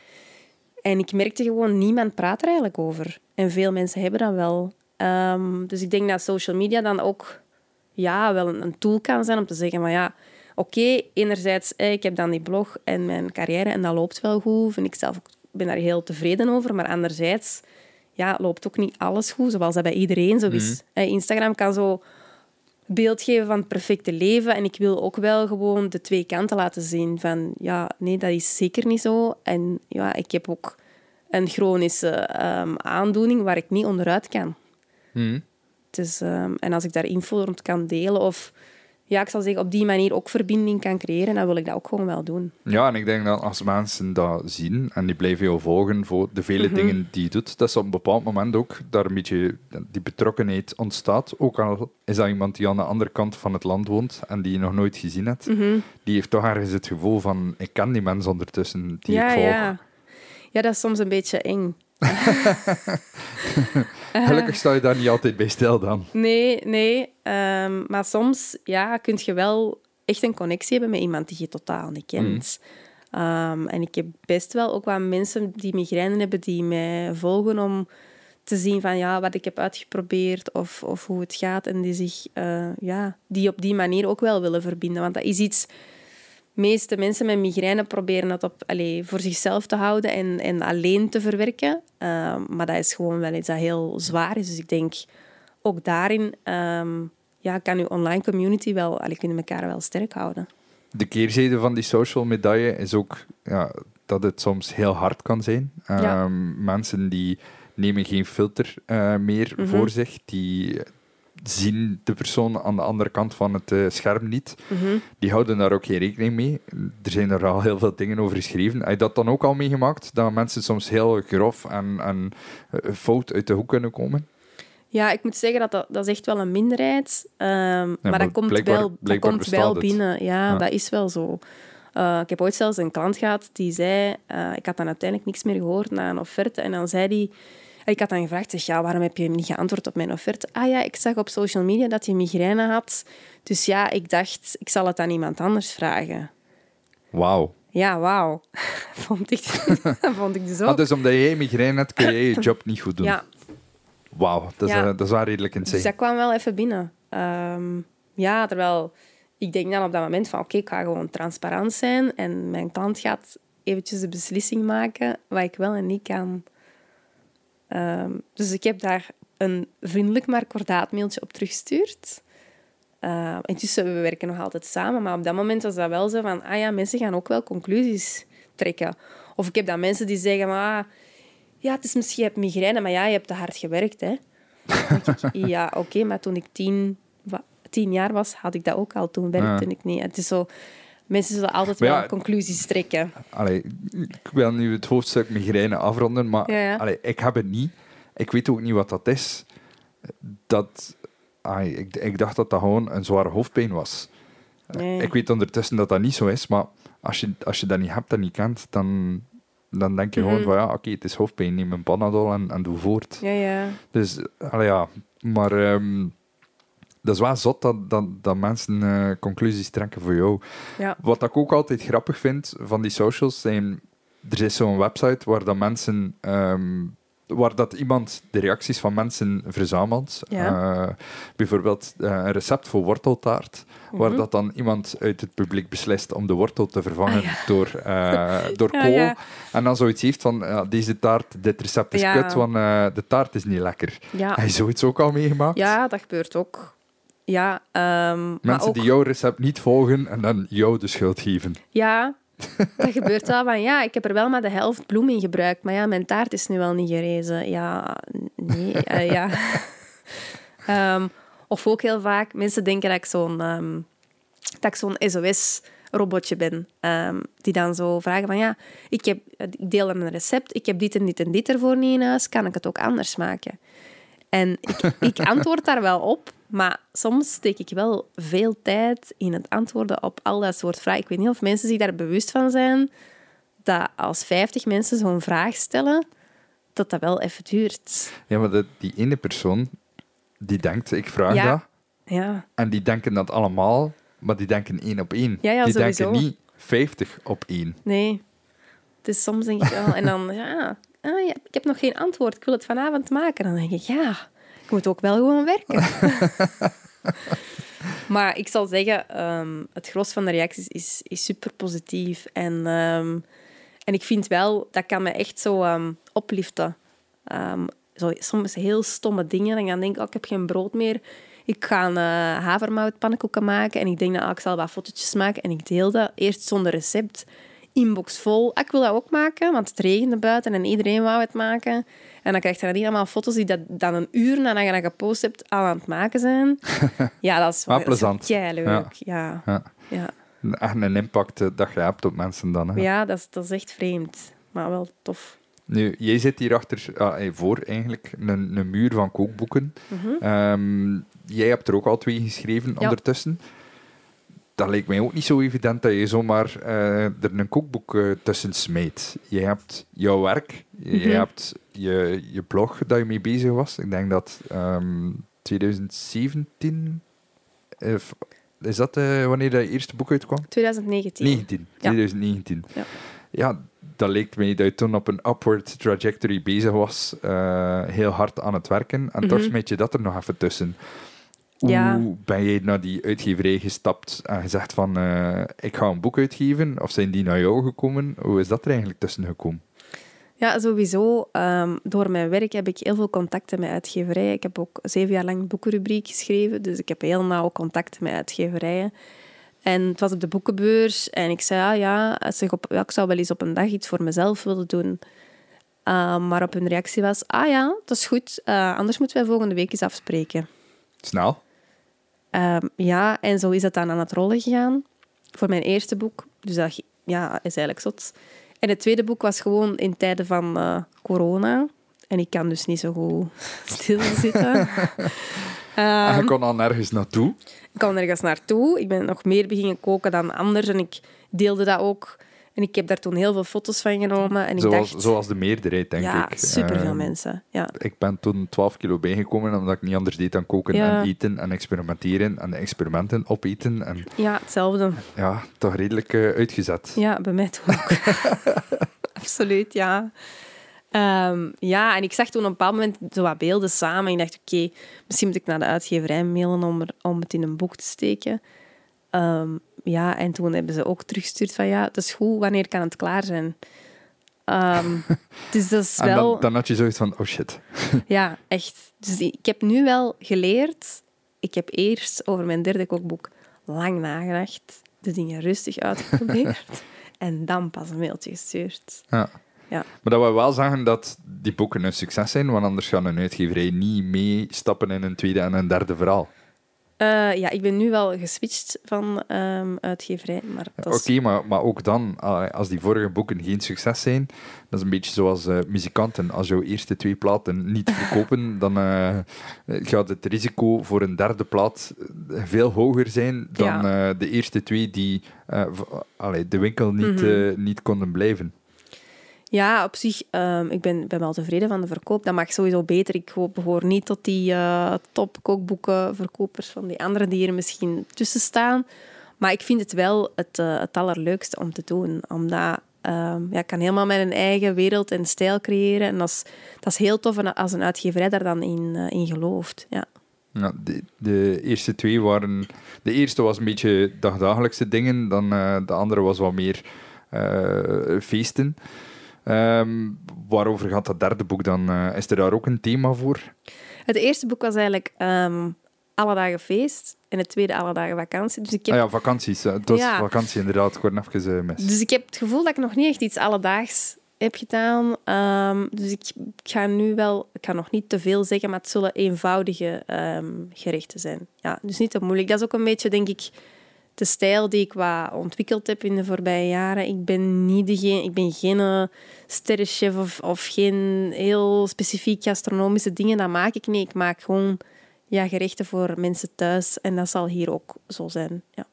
Speaker 2: En ik merkte gewoon, niemand praat er eigenlijk over. En veel mensen hebben dat wel. Ehm, dus ik denk dat social media dan ook ja, wel een, tool kan zijn om te zeggen van ja, oké, enerzijds, ik heb dan die blog en mijn carrière en dat loopt wel goed. Vind ik zelf ook, ben daar heel tevreden over. Maar anderzijds ja, loopt ook niet alles goed, zoals dat bij iedereen zo is. Eh, Instagram kan zo beeld geven van het perfecte leven. En ik wil ook wel gewoon de twee kanten laten zien. Van ja, nee, dat is zeker niet zo. En ja, ik heb ook een chronische ehm, aandoening waar ik niet onderuit kan.
Speaker 1: hm.
Speaker 2: Dus, ehm, en als ik daar info rond kan delen of ja, ik zal zeggen, op die manier ook verbinding kan creëren, dan wil ik dat ook gewoon wel doen.
Speaker 1: Ja, en ik denk dat als mensen dat zien en die blijven jou volgen voor de vele dingen die je doet, dat ze op een bepaald moment ook daar een beetje die betrokkenheid ontstaat. Ook al is dat iemand die aan de andere kant van het land woont en die je nog nooit gezien hebt, die heeft toch ergens het gevoel van, ik ken die mensen ondertussen die
Speaker 2: ja,
Speaker 1: ik volg.
Speaker 2: ja. ja, dat is soms een beetje eng.
Speaker 1: Gelukkig sta je daar niet altijd bij stil dan.
Speaker 2: Nee, nee. Ehm, maar soms ja, kun je wel echt een connectie hebben met iemand die je totaal niet kent. Ehm, en ik heb best wel ook wat mensen die migraine hebben die mij volgen om te zien van ja, wat ik heb uitgeprobeerd of, of hoe het gaat. En die zich eh, ja, die op die manier ook wel willen verbinden. Want dat is iets... De meeste mensen met migraine proberen dat op, allee, voor zichzelf te houden en, en alleen te verwerken. Ehm, maar dat is gewoon wel iets dat heel zwaar is. Dus ik denk, ook daarin ehm, ja, kan je online community wel... Allee, kunnen elkaar wel sterk houden.
Speaker 1: De keerzijde van die social medaille is ook ja, dat het soms heel hard kan zijn.
Speaker 2: Ja.
Speaker 1: Ehm, Mensen die nemen geen filter eh, meer
Speaker 2: Mhm.
Speaker 1: voor zich. Die zien de persoon aan de andere kant van het eh, scherm niet.
Speaker 2: Mhm.
Speaker 1: Die houden daar ook geen rekening mee. Er zijn er al heel veel dingen over geschreven. Heb je dat dan ook al meegemaakt? Dat mensen soms heel grof en, en eh, fout uit de hoek kunnen komen?
Speaker 2: Ja, ik moet zeggen dat dat, dat is echt wel een minderheid. Ehm, maar
Speaker 1: maar
Speaker 2: dat komt wel, dat komt wel binnen. Ja,
Speaker 1: Ja.
Speaker 2: dat is wel zo. Eh, ik heb ooit zelfs een klant gehad die zei... eh, ik had dan uiteindelijk niks meer gehoord na een offerte. En dan zei hij... Ik had dan gevraagd, zeg, ja, waarom heb je niet geantwoord op mijn offerte? Ah ja, ik zag op social media dat je migraine had. Dus ja, ik dacht, ik zal het aan iemand anders vragen.
Speaker 1: Wauw.
Speaker 2: Ja, wauw. vond, ik, vond ik dus ook.
Speaker 1: Ah, dus omdat jij migraine hebt, kun jij je job niet goed doen.
Speaker 2: ja,
Speaker 1: Wauw, dat, is,
Speaker 2: Ja.
Speaker 1: dat is wel redelijk
Speaker 2: Dus
Speaker 1: insane.
Speaker 2: dat kwam wel even binnen. Ehm, ja, terwijl ik denk dan op dat moment van oké, ik ga gewoon transparant zijn en mijn klant gaat eventjes de beslissing maken wat ik wel en niet kan. Ehm, dus ik heb daar een vriendelijk maar kordaat mailtje op teruggestuurd. Uh, intussen, we werken nog altijd samen, maar op dat moment was dat wel zo van, ah ja, mensen gaan ook wel conclusies trekken. Of ik heb dan mensen die zeggen, maar, ah, ja, het is misschien je hebt migraine, maar ja, je hebt te hard gewerkt, hè. Ik, ja, oké, maar toen ik tien, tien jaar was, had ik dat ook al. Toen werkte
Speaker 1: Ja.
Speaker 2: ik niet. Het is zo... Mensen zullen altijd wel conclusies trekken.
Speaker 1: Allee, ik wil nu het hoofdstuk migraine afronden, maar
Speaker 2: Ja.
Speaker 1: Allee, ik heb het niet. Ik weet ook niet wat dat is. Dat, ai, ik, ik dacht dat dat gewoon een zware hoofdpijn was.
Speaker 2: Nee.
Speaker 1: Ik weet ondertussen dat dat niet zo is, maar als je, als je dat niet hebt en niet kent, dan, dan denk je
Speaker 2: Mhm.
Speaker 1: gewoon van ja, oké, het is hoofdpijn, neem een Panadol en, en doe voort.
Speaker 2: Ja, ja.
Speaker 1: Dus, allee, ja, maar ehm, dat is wel zot dat, dat, dat mensen eh, conclusies trekken voor jou.
Speaker 2: ja.
Speaker 1: Wat ik ook altijd grappig vind van die socials zijn... Er is zo'n website waar dat mensen... ehm, waar dat iemand de reacties van mensen verzamelt.
Speaker 2: Ja.
Speaker 1: Eh, bijvoorbeeld eh, een recept voor worteltaart, waar
Speaker 2: Mhm.
Speaker 1: dat dan iemand uit het publiek beslist om de wortel te vervangen
Speaker 2: Ah, ja.
Speaker 1: door, eh, door
Speaker 2: Ja,
Speaker 1: kool. En dan zoiets heeft van, deze taart, dit recept is kut, want de taart is niet lekker. Heb je zoiets ook al meegemaakt?
Speaker 2: ja, dat gebeurt ook. Ja, ehm, maar
Speaker 1: Mensen
Speaker 2: ook...
Speaker 1: die jouw recept niet volgen en dan jou de schuld geven.
Speaker 2: Ja, dat gebeurt wel. Van, ja, ik heb er wel maar de helft bloem in gebruikt, maar ja, mijn taart is nu wel niet gerezen. Ja, nee, eh, ja. Ehm, of ook heel vaak, mensen denken dat ik zo'n ehm, dat ik zo'n SOS-robotje ben. Ehm, die dan zo vragen van, ja, ik, heb, ik deel een recept, ik heb dit en dit en dit ervoor niet in huis, kan ik het ook anders maken? En ik, ik antwoord daar wel op, maar soms steek ik wel veel tijd in het antwoorden op al dat soort vragen. Ik weet niet of mensen zich daar bewust van zijn dat als 50 mensen zo'n vraag stellen, dat dat wel even duurt.
Speaker 1: Ja, maar die ene persoon, die denkt, ik vraag
Speaker 2: Ja.
Speaker 1: dat.
Speaker 2: Ja,
Speaker 1: En die denken dat allemaal, maar die denken één op één.
Speaker 2: Ja, ja,
Speaker 1: die
Speaker 2: sowieso.
Speaker 1: denken niet 50 op één.
Speaker 2: nee. Dus soms denk ik wel... En dan, ja, ah, ja, ik heb nog geen antwoord, ik wil het vanavond maken. Dan denk ik, ja, moet ook wel gewoon werken. maar ik zal zeggen, ehm, het gros van de reacties is, is super positief. En, ehm, en ik vind wel, dat kan me echt zo ehm, opliften. Zo, soms heel stomme dingen. En dan denk ik, oh, ik heb geen brood meer. Ik ga een uh, havermoutpannenkoeken maken. En ik denk, nou, ik zal wat fotootjes maken. En ik deel dat eerst zonder recept. Inbox vol. Ah, ik wil dat ook maken, want het regende buiten en iedereen wou het maken. En dan krijg je dan niet allemaal foto's die dat dan een uur nadat je dat gepost hebt al aan het maken zijn. Ja, dat is wel
Speaker 1: plezant.
Speaker 2: leuk. Ja.
Speaker 1: Ja.
Speaker 2: Ja.
Speaker 1: Ja.
Speaker 2: Ja.
Speaker 1: Echt een impact eh, dat je hebt op mensen dan. Hè.
Speaker 2: Ja, dat is, dat is echt vreemd. Maar wel tof.
Speaker 1: Nu, jij zit hier achter, ah, voor eigenlijk, een, een muur van kookboeken.
Speaker 2: Mhm.
Speaker 1: Ehm, jij hebt er ook al twee geschreven
Speaker 2: Ja.
Speaker 1: ondertussen. Dat lijkt mij ook niet zo evident dat je zomaar eh, er een kookboek eh, tussen smijt. Je hebt jouw werk, je
Speaker 2: Mhm.
Speaker 1: hebt je, je blog dat je mee bezig was. Ik denk dat ehm 2017... eh, f- is dat eh, wanneer dat eerste boek uitkwam?
Speaker 2: 2019.
Speaker 1: 19,
Speaker 2: Ja.
Speaker 1: 2019.
Speaker 2: Ja.
Speaker 1: Ja, dat leek mij dat je toen op een upward trajectory bezig was, heel hard aan het werken. En toch
Speaker 2: Mhm.
Speaker 1: smijt je dat er nog even tussen. Hoe
Speaker 2: Ja.
Speaker 1: ben jij naar die uitgeverij gestapt en gezegd van, eh, ik ga een boek uitgeven? Of zijn die naar jou gekomen? Hoe is dat er eigenlijk tussen gekomen?
Speaker 2: Ja, sowieso. ehm, door mijn werk heb ik heel veel contacten met uitgeverijen. Ik heb ook zeven jaar lang een boekenrubriek geschreven, dus ik heb heel nauw contact met uitgeverijen. En het was op de boekenbeurs en ik zei, ah, ja, als ik, op, ja, ik zou wel eens op een dag iets voor mezelf willen doen. Uh, maar op hun reactie was, ah ja, dat is goed, uh, anders moeten wij volgende week eens afspreken.
Speaker 1: Snel?
Speaker 2: Um, ja, en zo is dat dan aan het rollen gegaan. Voor mijn eerste boek. Dus dat ja, is eigenlijk zot. En het tweede boek was gewoon in tijden van uh, corona. En ik kan dus niet zo goed stilzitten. um,
Speaker 1: je kon dan nergens naartoe?
Speaker 2: Ik kon nergens naartoe. Ik ben nog meer beginnen koken dan anders. En ik deelde dat ook en ik heb daar toen heel veel foto's van genomen. En ik
Speaker 1: zoals,
Speaker 2: dacht,
Speaker 1: zoals de meerderheid, denk
Speaker 2: ja,
Speaker 1: ik.
Speaker 2: superveel uh, mensen. Ja.
Speaker 1: Ik ben toen 12 kilo bijgekomen omdat ik niet anders deed dan koken
Speaker 2: Ja.
Speaker 1: en eten en experimenteren en experimenten opeten. En
Speaker 2: Ja, hetzelfde.
Speaker 1: ja, toch redelijk eh, uitgezet.
Speaker 2: Ja, bij mij toch ook. Absoluut, ja. Ehm, ja, en ik zag toen op een bepaald moment zo wat beelden samen. En ik dacht, oké, misschien moet ik naar de uitgeverij mailen om, er, om het in een boek te steken. Ehm, ja, en toen hebben ze ook teruggestuurd van, ja, het is goed, wanneer kan het klaar zijn? Ehm, dus dat is wel...
Speaker 1: dan, dan had je zoiets van, oh shit.
Speaker 2: Ja, echt. Dus ik heb nu wel geleerd. Ik heb eerst over mijn derde kookboek lang nagedacht, de dingen rustig uitgeprobeerd en dan pas een mailtje gestuurd.
Speaker 1: Ja.
Speaker 2: Ja.
Speaker 1: Maar dat wil wel zeggen dat die boeken een succes zijn, want anders gaan een uitgeverij niet meestappen in een tweede en een derde verhaal.
Speaker 2: Eh, ja, ik ben nu wel geswitcht van ehm, uitgeverij, maar
Speaker 1: Oké, maar, maar ook dan, ah, als die vorige boeken geen succes zijn, dat is een beetje zoals eh, muzikanten. Als jouw eerste twee platen niet verkopen, dan eh, gaat het risico voor een derde plaat eh, veel hoger zijn dan
Speaker 2: Ja.
Speaker 1: eh, de eerste twee die eh, allee, de winkel niet, eh, niet konden blijven.
Speaker 2: Ja, op zich, ehm, ik ben, ben wel tevreden van de verkoop. Dat mag sowieso beter. Ik ho- behoor niet tot die eh top kookboekenverkopers van die anderen die er misschien tussen staan. Maar ik vind het wel het, eh, het allerleukste om te doen. Omdat ehm, ja, ik kan helemaal mijn eigen wereld en stijl creëren. En dat is, dat is heel tof als een uitgeverij daar dan in, eh, in gelooft. Ja.
Speaker 1: De, de eerste twee waren... De eerste was een beetje dagdagelijkse dingen, dan de andere was wat meer feesten. Ehm, waarover gaat dat derde boek dan? Eh, is er daar ook een thema voor?
Speaker 2: Het eerste boek was eigenlijk ehm, Alle dagen feest. En het tweede Alle dagen vakantie. Dus ik heb
Speaker 1: Ah ja, vakanties. eh, Het was
Speaker 2: Ja.
Speaker 1: vakantie inderdaad, word even eh, mis.
Speaker 2: Dus ik heb het gevoel dat ik nog niet echt iets alledaags heb gedaan. Ehm, dus ik, ga nu wel... Ik ga nog niet te veel zeggen, maar het zullen eenvoudige gerechten zijn. Ja, dus niet te moeilijk. Dat is ook een beetje, denk ik, de stijl die ik wat ontwikkeld heb in de voorbije jaren. Ik ben, niet degene, ik ben geen eh, sterrenchef of, of geen heel specifiek gastronomische dingen. Dat maak ik niet. Ik maak gewoon ja, gerechten voor mensen thuis. En dat zal hier ook zo zijn. Ja.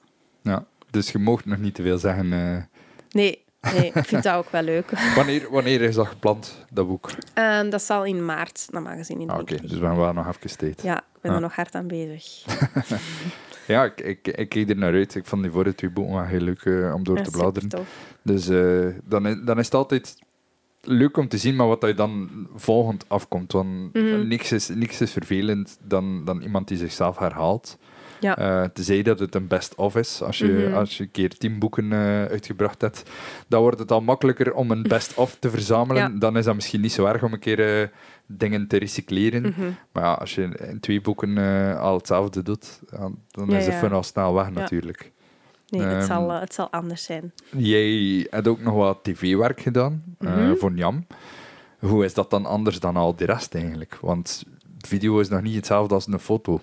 Speaker 1: Ja, dus je mocht nog niet te veel zeggen. eh.
Speaker 2: Nee, nee, ik vind dat ook wel leuk.
Speaker 1: wanneer, wanneer is dat gepland, dat boek?
Speaker 2: Ehm, dat zal in maart, normaal gezien, in
Speaker 1: Ah, Oké, dus we hebben wel nog even tijd.
Speaker 2: Ja, ik ben er nog hard aan bezig.
Speaker 1: Ja, ik, ik, ik keek er naar uit. Ik vond die vorige twee boeken wel heel leuk eh, om door
Speaker 2: Ja,
Speaker 1: te bladeren. Dus eh, dan, is, dan is het altijd leuk om te zien maar wat er dan volgend afkomt. Want
Speaker 2: Mhm.
Speaker 1: niks, is, niks is vervelend dan, dan iemand die zichzelf herhaalt.
Speaker 2: Ja.
Speaker 1: Eh, tenzij dat het een best-of is. Als je,
Speaker 2: Mhm.
Speaker 1: als je een keer tien boeken uitgebracht hebt, dan wordt het al makkelijker om een best-of te verzamelen.
Speaker 2: Ja.
Speaker 1: Dan is dat misschien niet zo erg om een keer dingen te recycleren.
Speaker 2: Mhm.
Speaker 1: Maar ja, als je in twee boeken eh, al hetzelfde doet, dan is de
Speaker 2: ja.
Speaker 1: fun al snel weg natuurlijk.
Speaker 2: Nee, het,
Speaker 1: Ehm,
Speaker 2: zal, eh, het zal anders zijn.
Speaker 1: Jij hebt ook nog wat tv-werk gedaan eh,
Speaker 2: Mhm.
Speaker 1: voor Njam. Hoe is dat dan anders dan al de rest eigenlijk? Want video is nog niet hetzelfde als een foto.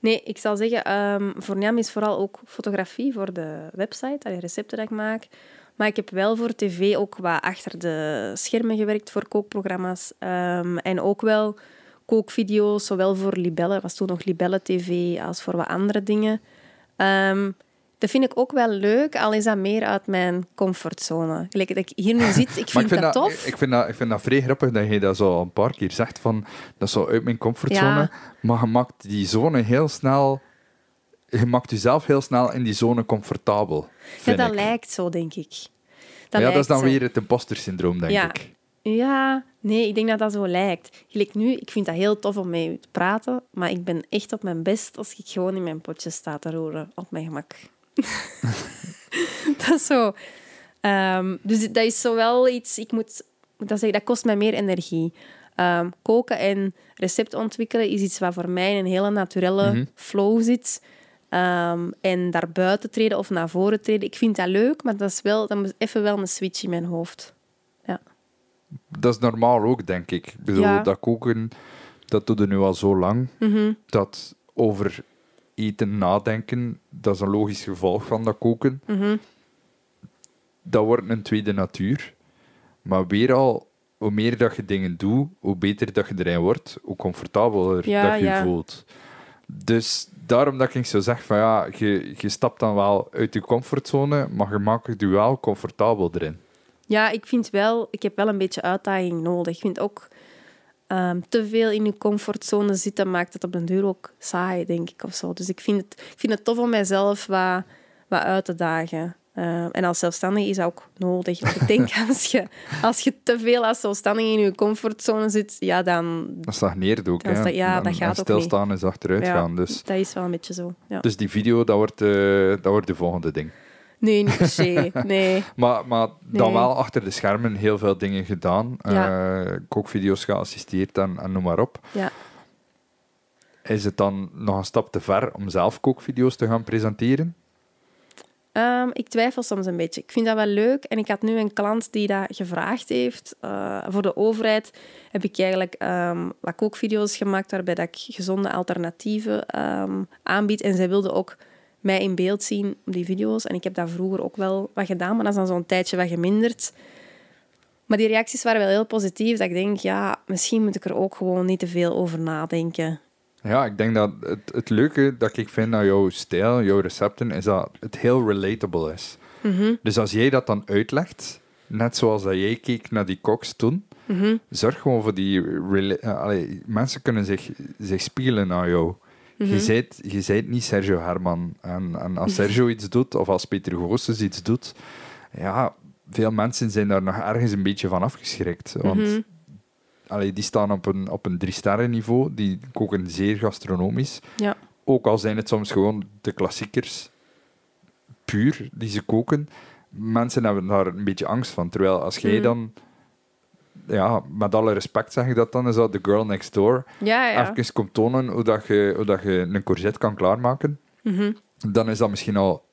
Speaker 2: Nee, ik zal zeggen, ehm voor Njam is vooral ook fotografie voor de website, de recepten dat ik maak. Maar ik heb wel voor tv ook wat achter de schermen gewerkt voor kookprogramma's. Ehm, en ook wel kookvideo's, zowel voor Libelle, was toen nog Libelle TV, als voor wat andere dingen. Ehm, dat vind ik ook wel leuk, al is dat meer uit mijn comfortzone. Gelijk dat ik hier nu zit, ik vind, dat,
Speaker 1: dat,
Speaker 2: tof.
Speaker 1: Ik vind dat, ik vind dat vrij grappig dat je dat zo een paar keer zegt van dat is zo uit mijn comfortzone.
Speaker 2: Ja.
Speaker 1: Maar je maakt die zone heel snel... Je maakt jezelf heel snel in die zone comfortabel.
Speaker 2: ja, dat
Speaker 1: ik.
Speaker 2: lijkt zo, denk ik.
Speaker 1: ja, dat is dan
Speaker 2: zo.
Speaker 1: weer het imposter syndroom, denk
Speaker 2: Ja.
Speaker 1: ik.
Speaker 2: Ja, nee, ik denk dat dat zo lijkt. Gelijk nu, ik vind dat heel tof om met u te praten, maar ik ben echt op mijn best als ik gewoon in mijn potje sta te roeren, op mijn gemak. dat is zo. Ehm, dus dat is zo wel iets, ik moet, moet dat, zeggen, dat kost mij meer energie. Ehm, koken en recepten ontwikkelen is iets wat voor mij in een hele naturele
Speaker 1: Mhm.
Speaker 2: flow zit. Ehm, en daar buiten treden of naar voren treden, ik vind dat leuk, maar dat is wel, dat moet even wel een switch in mijn hoofd. Ja.
Speaker 1: dat is normaal ook, denk ik. Ik bedoel,
Speaker 2: Ja.
Speaker 1: dat koken, dat doe je nu al zo lang.
Speaker 2: Mhm.
Speaker 1: Dat over eten nadenken, dat is een logisch gevolg van dat koken.
Speaker 2: Mhm.
Speaker 1: Dat wordt een tweede natuur. Maar weer al, hoe meer dat je dingen doet, hoe beter dat je erin wordt, hoe comfortabeler
Speaker 2: Ja,
Speaker 1: dat je
Speaker 2: ja.
Speaker 1: voelt. Dus daarom dat ik zo zeg van ja, je, je stapt dan wel uit je comfortzone, maar je maakt je wel comfortabel erin.
Speaker 2: Ja, ik vind wel, ik heb wel een beetje uitdaging nodig. Ik vind ook ehm, te veel in je comfortzone zitten maakt het op den duur ook saai, denk ik, of zo. Dus ik vind het, ik vind het tof om mijzelf wat, wat uit te dagen. Ehm, en als zelfstandige is dat ook nodig. Ik denk, als je, als je te veel als zelfstandige in je comfortzone zit, ja, dan...
Speaker 1: Dat stagneert ook. Hè.
Speaker 2: ja, dat gaat
Speaker 1: en stilstaan is achteruit
Speaker 2: Ja,
Speaker 1: gaan. Dus,
Speaker 2: Dat is wel een beetje zo, ja.
Speaker 1: dus die video, dat wordt, eh, dat wordt de volgende ding.
Speaker 2: Nee, niet per se. Nee.
Speaker 1: Maar, maar dan
Speaker 2: Nee.
Speaker 1: wel achter de schermen heel veel dingen gedaan.
Speaker 2: Ja.
Speaker 1: Eh, kookvideo's geassisteerd en, en noem maar op.
Speaker 2: Ja.
Speaker 1: Is het dan nog een stap te ver om zelf kookvideo's te gaan presenteren?
Speaker 2: Ehm, ik twijfel soms een beetje. Ik vind dat wel leuk. En ik had nu een klant die dat gevraagd heeft. Eh, voor de overheid heb ik eigenlijk ehm, wat kookvideo's gemaakt waarbij dat ik gezonde alternatieven ehm, aanbied. En zij wilde ook mij in beeld zien op die video's. En ik heb dat vroeger ook wel wat gedaan, maar dat is dan zo'n tijdje wat geminderd. Maar die reacties waren wel heel positief. Dat ik denk, ja, misschien moet ik er ook gewoon niet te veel over nadenken.
Speaker 1: Ja, ik denk dat het, het leuke dat ik vind aan jouw stijl, jouw recepten, is dat het heel relatable is.
Speaker 2: Mhm,
Speaker 1: Dus als jij dat dan uitlegt, net zoals dat jij keek naar die koks toen,
Speaker 2: mhm,
Speaker 1: zorg gewoon voor die... eh, allee, mensen kunnen zich, zich spiegelen aan jou.
Speaker 2: mhm.
Speaker 1: Je zijt, je zijt niet Sergio Herman. En, en als Sergio iets doet, of als Peter Goossens iets doet, ja, veel mensen zijn daar nog ergens een beetje van afgeschrikt. Want
Speaker 2: Mhm.
Speaker 1: Allee, die staan op een, op een drie-sterren niveau, die koken zeer gastronomisch.
Speaker 2: Ja.
Speaker 1: Ook al zijn het soms gewoon de klassiekers, puur, die ze koken. Mensen hebben daar een beetje angst van. Terwijl als jij
Speaker 2: Mhm.
Speaker 1: dan, ja, met alle respect zeg ik dat dan, is dat de girl next door,
Speaker 2: Ja, ja.
Speaker 1: even komt tonen hoe, dat je, hoe dat je een courgette kan klaarmaken,
Speaker 2: Mhm.
Speaker 1: dan is dat misschien al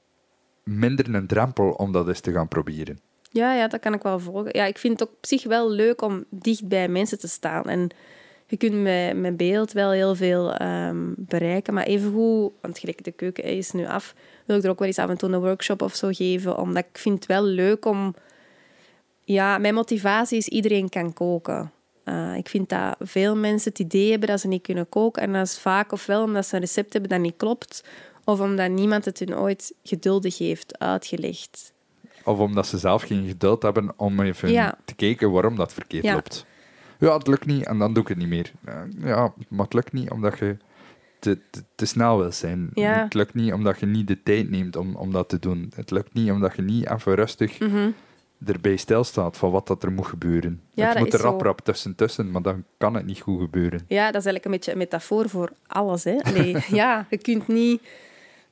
Speaker 1: minder een drempel om dat eens te gaan proberen.
Speaker 2: Ja, ja, dat kan ik wel volgen. Ja, ik vind het ook op zich wel leuk om dicht bij mensen te staan. En je kunt met, met beeld wel heel veel ehm, bereiken. Maar evengoed, want gelijk de keuken is nu af, wil ik er ook wel eens af en toe een workshop of zo geven. Omdat ik vind het wel leuk om... Ja, mijn motivatie is iedereen kan koken. Eh, ik vind dat veel mensen het idee hebben dat ze niet kunnen koken. En dat is vaak ofwel omdat ze een recept hebben dat niet klopt, of omdat niemand het hun ooit geduldig heeft uitgelegd.
Speaker 1: Of omdat ze zelf geen geduld hebben om even
Speaker 2: Ja.
Speaker 1: te kijken waarom dat verkeerd
Speaker 2: Ja.
Speaker 1: loopt. Ja, het lukt niet en dan doe ik het niet meer. Eh, Ja, maar het lukt niet omdat je te, te, te snel wil zijn.
Speaker 2: Ja.
Speaker 1: Het lukt niet omdat je niet de tijd neemt om, om dat te doen. Het lukt niet omdat je niet even rustig
Speaker 2: Mhm.
Speaker 1: erbij stilstaat van wat dat er moet gebeuren.
Speaker 2: Ja,
Speaker 1: het
Speaker 2: dat
Speaker 1: moet er rap rap tussen tussen, maar dan kan het niet goed gebeuren.
Speaker 2: Ja, dat is eigenlijk een beetje een metafoor voor alles. Hè? Allee, ja, je kunt niet...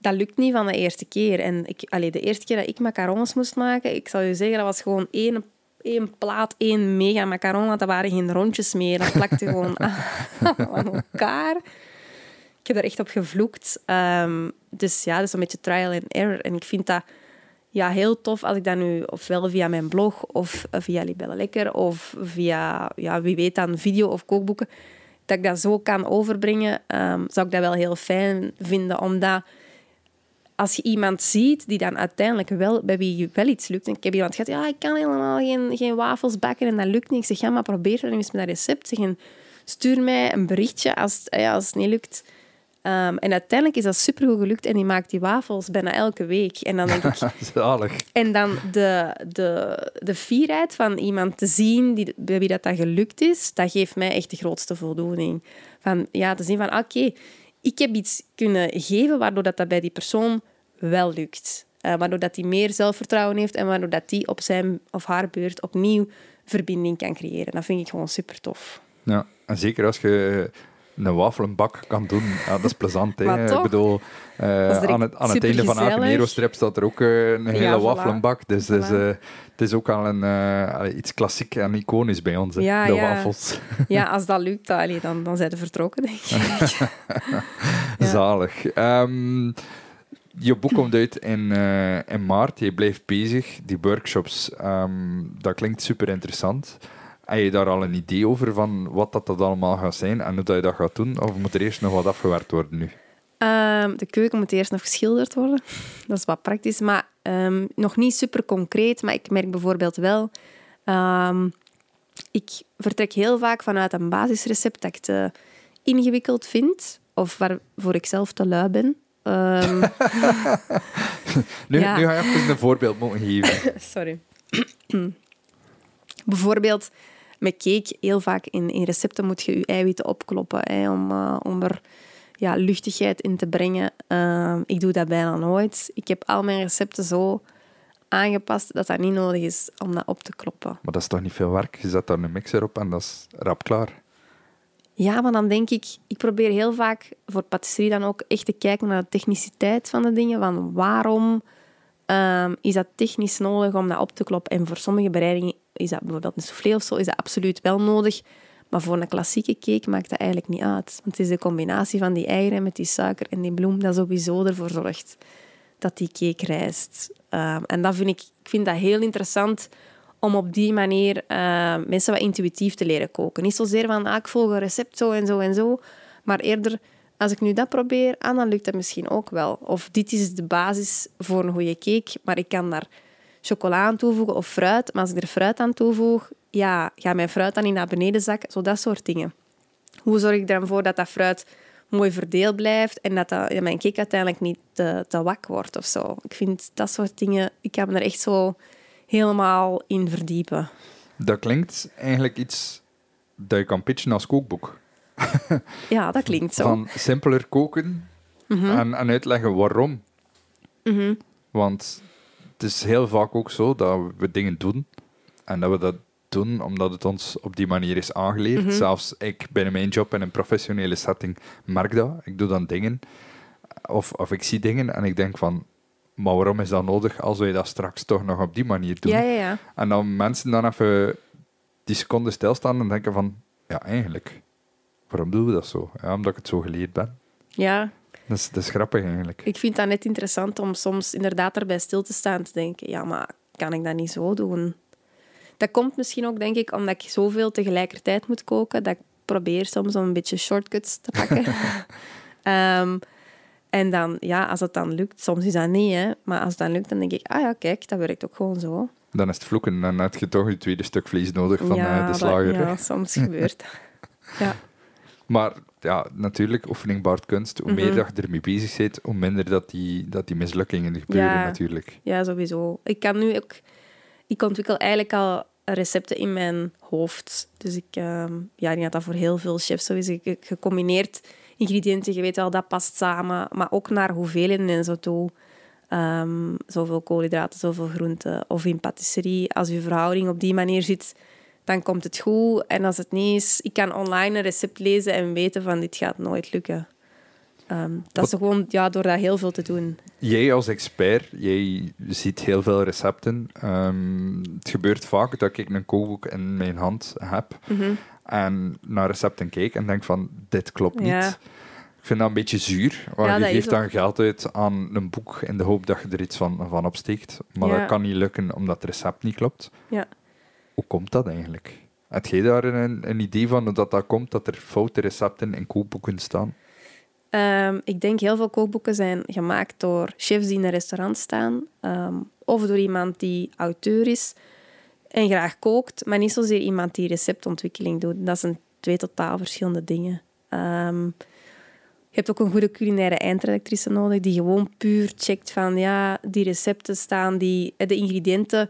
Speaker 2: Dat lukt niet van de eerste keer. En ik, allee, de eerste keer dat ik macarons moest maken, ik zal je zeggen, dat was gewoon één, één plaat, één mega macaron, want dat waren geen rondjes meer. Dat plakte gewoon aan, elkaar. Ik heb er echt op gevloekt. Ehm, dus ja, dat is een beetje trial and error. En ik vind dat ja, heel tof als ik dat nu ofwel via mijn blog of via Libelle Lekker of via, ja, wie weet dan, video of kookboeken, dat ik dat zo kan overbrengen, ehm, zou ik dat wel heel fijn vinden. Omdat als je iemand ziet die dan uiteindelijk wel, bij wie wel iets lukt. En ik heb iemand gehad, ja, ik kan helemaal geen, geen wafels bakken en dat lukt niet. Ik zeg, ja, maar probeer dan eens met dat recept. Zeg, en stuur mij een berichtje als, ja, als het niet lukt. Ehm, en uiteindelijk is dat supergoed gelukt en die maakt die wafels bijna elke week. En dan denk ik,
Speaker 1: Zalig.
Speaker 2: en dan de, de, de fierheid van iemand te zien die, bij wie dat, dat gelukt is, dat geeft mij echt de grootste voldoening. Van, ja, te zien van, oké, ik heb iets kunnen geven waardoor dat, dat bij die persoon wel lukt. Eh, waardoor dat hij meer zelfvertrouwen heeft en waardoor dat die op zijn of haar beurt opnieuw verbinding kan creëren. Dat vind ik gewoon super tof.
Speaker 1: Ja, en zeker als je een wafelbak kan doen, ja, dat is plezant. Hè?
Speaker 2: Maar toch?
Speaker 1: Ik bedoel, eh, aan het, aan het einde van elke. Nero-strip staat er ook eh, een hele
Speaker 2: voilà.
Speaker 1: wafelbak. Dus het is,
Speaker 2: Voilà.
Speaker 1: eh, het is ook al een, eh, iets klassiek en iconisch bij ons,
Speaker 2: Ja,
Speaker 1: de
Speaker 2: ja.
Speaker 1: wafels.
Speaker 2: Ja, als dat lukt, dan, dan, zijn ze vertrokken, denk ik. Ja.
Speaker 1: Zalig. Ehm, je boek komt uit in, eh, in maart. Je blijft bezig. Die workshops, ehm, dat klinkt super interessant. Heb je daar al een idee over van wat dat, dat allemaal gaat zijn en hoe dat je dat gaat doen? Of moet er eerst nog wat afgewerkt worden nu?
Speaker 2: Ehm, de keuken moet eerst nog geschilderd worden. Dat is wat praktisch, maar ehm, nog niet super concreet. Maar ik merk bijvoorbeeld wel... ik vertrek heel vaak vanuit een basisrecept dat ik te ingewikkeld vind. Of waarvoor ik zelf te lui ben. Ehm,
Speaker 1: Nu,
Speaker 2: Ja.
Speaker 1: nu ga je even een voorbeeld moeten geven.
Speaker 2: Sorry. Bijvoorbeeld met cake, heel vaak in, in recepten moet je je eiwitten opkloppen hè, om, eh, om er ja, luchtigheid in te brengen. Ehm, ik doe dat bijna nooit. Ik heb al mijn recepten zo aangepast dat dat niet nodig is om dat op te kloppen.
Speaker 1: Maar dat is toch niet veel werk? Je zet daar een mixer op en dat is rap klaar.
Speaker 2: Ja, maar dan denk ik, ik probeer heel vaak voor patisserie dan ook echt te kijken naar de techniciteit van de dingen. Van waarom ehm, is dat technisch nodig om dat op te kloppen? En voor sommige bereidingen is dat bijvoorbeeld een soufflé of zo, is dat absoluut wel nodig. Maar voor een klassieke cake maakt dat eigenlijk niet uit. Want het is de combinatie van die eieren met die suiker en die bloem dat sowieso ervoor zorgt dat die cake rijst. Ehm, en dat vind ik, ik vind dat heel interessant om op die manier eh, mensen wat intuïtief te leren koken. Niet zozeer van, ah, ik volg een recept zo en zo en zo, maar eerder, als ik nu dat probeer, ah, dan lukt dat misschien ook wel. Of dit is de basis voor een goede cake, maar ik kan daar chocola aan toevoegen of fruit. Maar als ik er fruit aan toevoeg, ja, gaat mijn fruit dan niet naar beneden zakken? Zo dat soort dingen. Hoe zorg ik er dan voor dat dat fruit mooi verdeeld blijft en dat, dat mijn cake uiteindelijk niet te, wak wordt of zo? Ik vind dat soort dingen, ik kan me er echt zo helemaal in verdiepen.
Speaker 1: Dat klinkt eigenlijk iets dat je kan pitchen als kookboek.
Speaker 2: Ja, dat klinkt zo.
Speaker 1: Van simpeler koken en, en uitleggen waarom.
Speaker 2: Mhm.
Speaker 1: Want het is heel vaak ook zo dat we dingen doen en dat we dat doen omdat het ons op die manier is aangeleerd.
Speaker 2: Mhm.
Speaker 1: Zelfs ik binnen mijn job in een professionele setting merk dat. Ik doe dan dingen of, of ik zie dingen en ik denk van, maar waarom is dat nodig als wij dat straks toch nog op die manier doen?
Speaker 2: Ja, ja, ja.
Speaker 1: En dan mensen dan even die seconde stilstaan en denken van, ja, eigenlijk, waarom doen we dat zo? Ja, omdat ik het zo geleerd ben.
Speaker 2: Ja,
Speaker 1: Dat is, dat is grappig eigenlijk.
Speaker 2: ik vind dat net interessant om soms inderdaad erbij stil te staan en te denken, ja, maar kan ik dat niet zo doen? Dat komt misschien ook, denk ik, omdat ik zoveel tegelijkertijd moet koken, dat ik probeer soms om een beetje shortcuts te pakken. Ehm, en dan, ja, als het dan lukt, soms is dat niet, hè, maar als het dan lukt, dan denk ik, ah ja, kijk, dat werkt ook gewoon zo.
Speaker 1: Dan is het vloeken. Dan heb je toch je tweede stuk vlees nodig van
Speaker 2: ja,
Speaker 1: eh, de
Speaker 2: dat-
Speaker 1: slager.
Speaker 2: ja, soms gebeurt dat. Ja.
Speaker 1: Maar ja, natuurlijk, oefening baart kunst. Hoe meer
Speaker 2: Mhm.
Speaker 1: dat je ermee bezig bent, hoe minder dat die, dat die mislukkingen gebeuren
Speaker 2: Ja.
Speaker 1: natuurlijk.
Speaker 2: Ja, sowieso. Ik kan nu ook... Ik ontwikkel eigenlijk al recepten in mijn hoofd. Dus ik, ehm, ja, ik denk dat dat voor heel veel chefs zo is. Ik- Gecombineerd ingrediënten, je weet wel, dat past samen. Maar ook naar hoeveelheden en zo toe. Ehm, zoveel koolhydraten, zoveel groenten. Of in patisserie, als je verhouding op die manier zit, dan komt het goed. En als het niet is, ik kan online een recept lezen en weten van dit gaat nooit lukken. Ehm, dat is gewoon ja, door dat heel veel te doen.
Speaker 1: Jij als expert, jij ziet heel veel recepten. Ehm, het gebeurt vaak dat ik een kookboek in mijn hand heb
Speaker 2: Mhm.
Speaker 1: En naar recepten kijk en denk van, dit klopt niet.
Speaker 2: Ja.
Speaker 1: Ik vind dat een beetje zuur. Want
Speaker 2: Ja,
Speaker 1: je geeft dan geld uit aan een boek in de hoop dat je er iets van, van opsteekt. Maar
Speaker 2: Ja.
Speaker 1: dat kan niet lukken omdat het recept niet klopt.
Speaker 2: Ja.
Speaker 1: Hoe komt dat eigenlijk? Heb jij daar een, een idee van hoe dat, dat komt, dat er foute recepten in kookboeken staan?
Speaker 2: Ehm, ik denk heel veel kookboeken zijn gemaakt door chefs die in een restaurant staan. ehm, of door iemand die auteur is en graag kookt, maar niet zozeer iemand die receptontwikkeling doet. Dat zijn twee totaal verschillende dingen. Ehm, je hebt ook een goede culinaire eindredactrice nodig die gewoon puur checkt van ja, die recepten staan, die, eh, de ingrediënten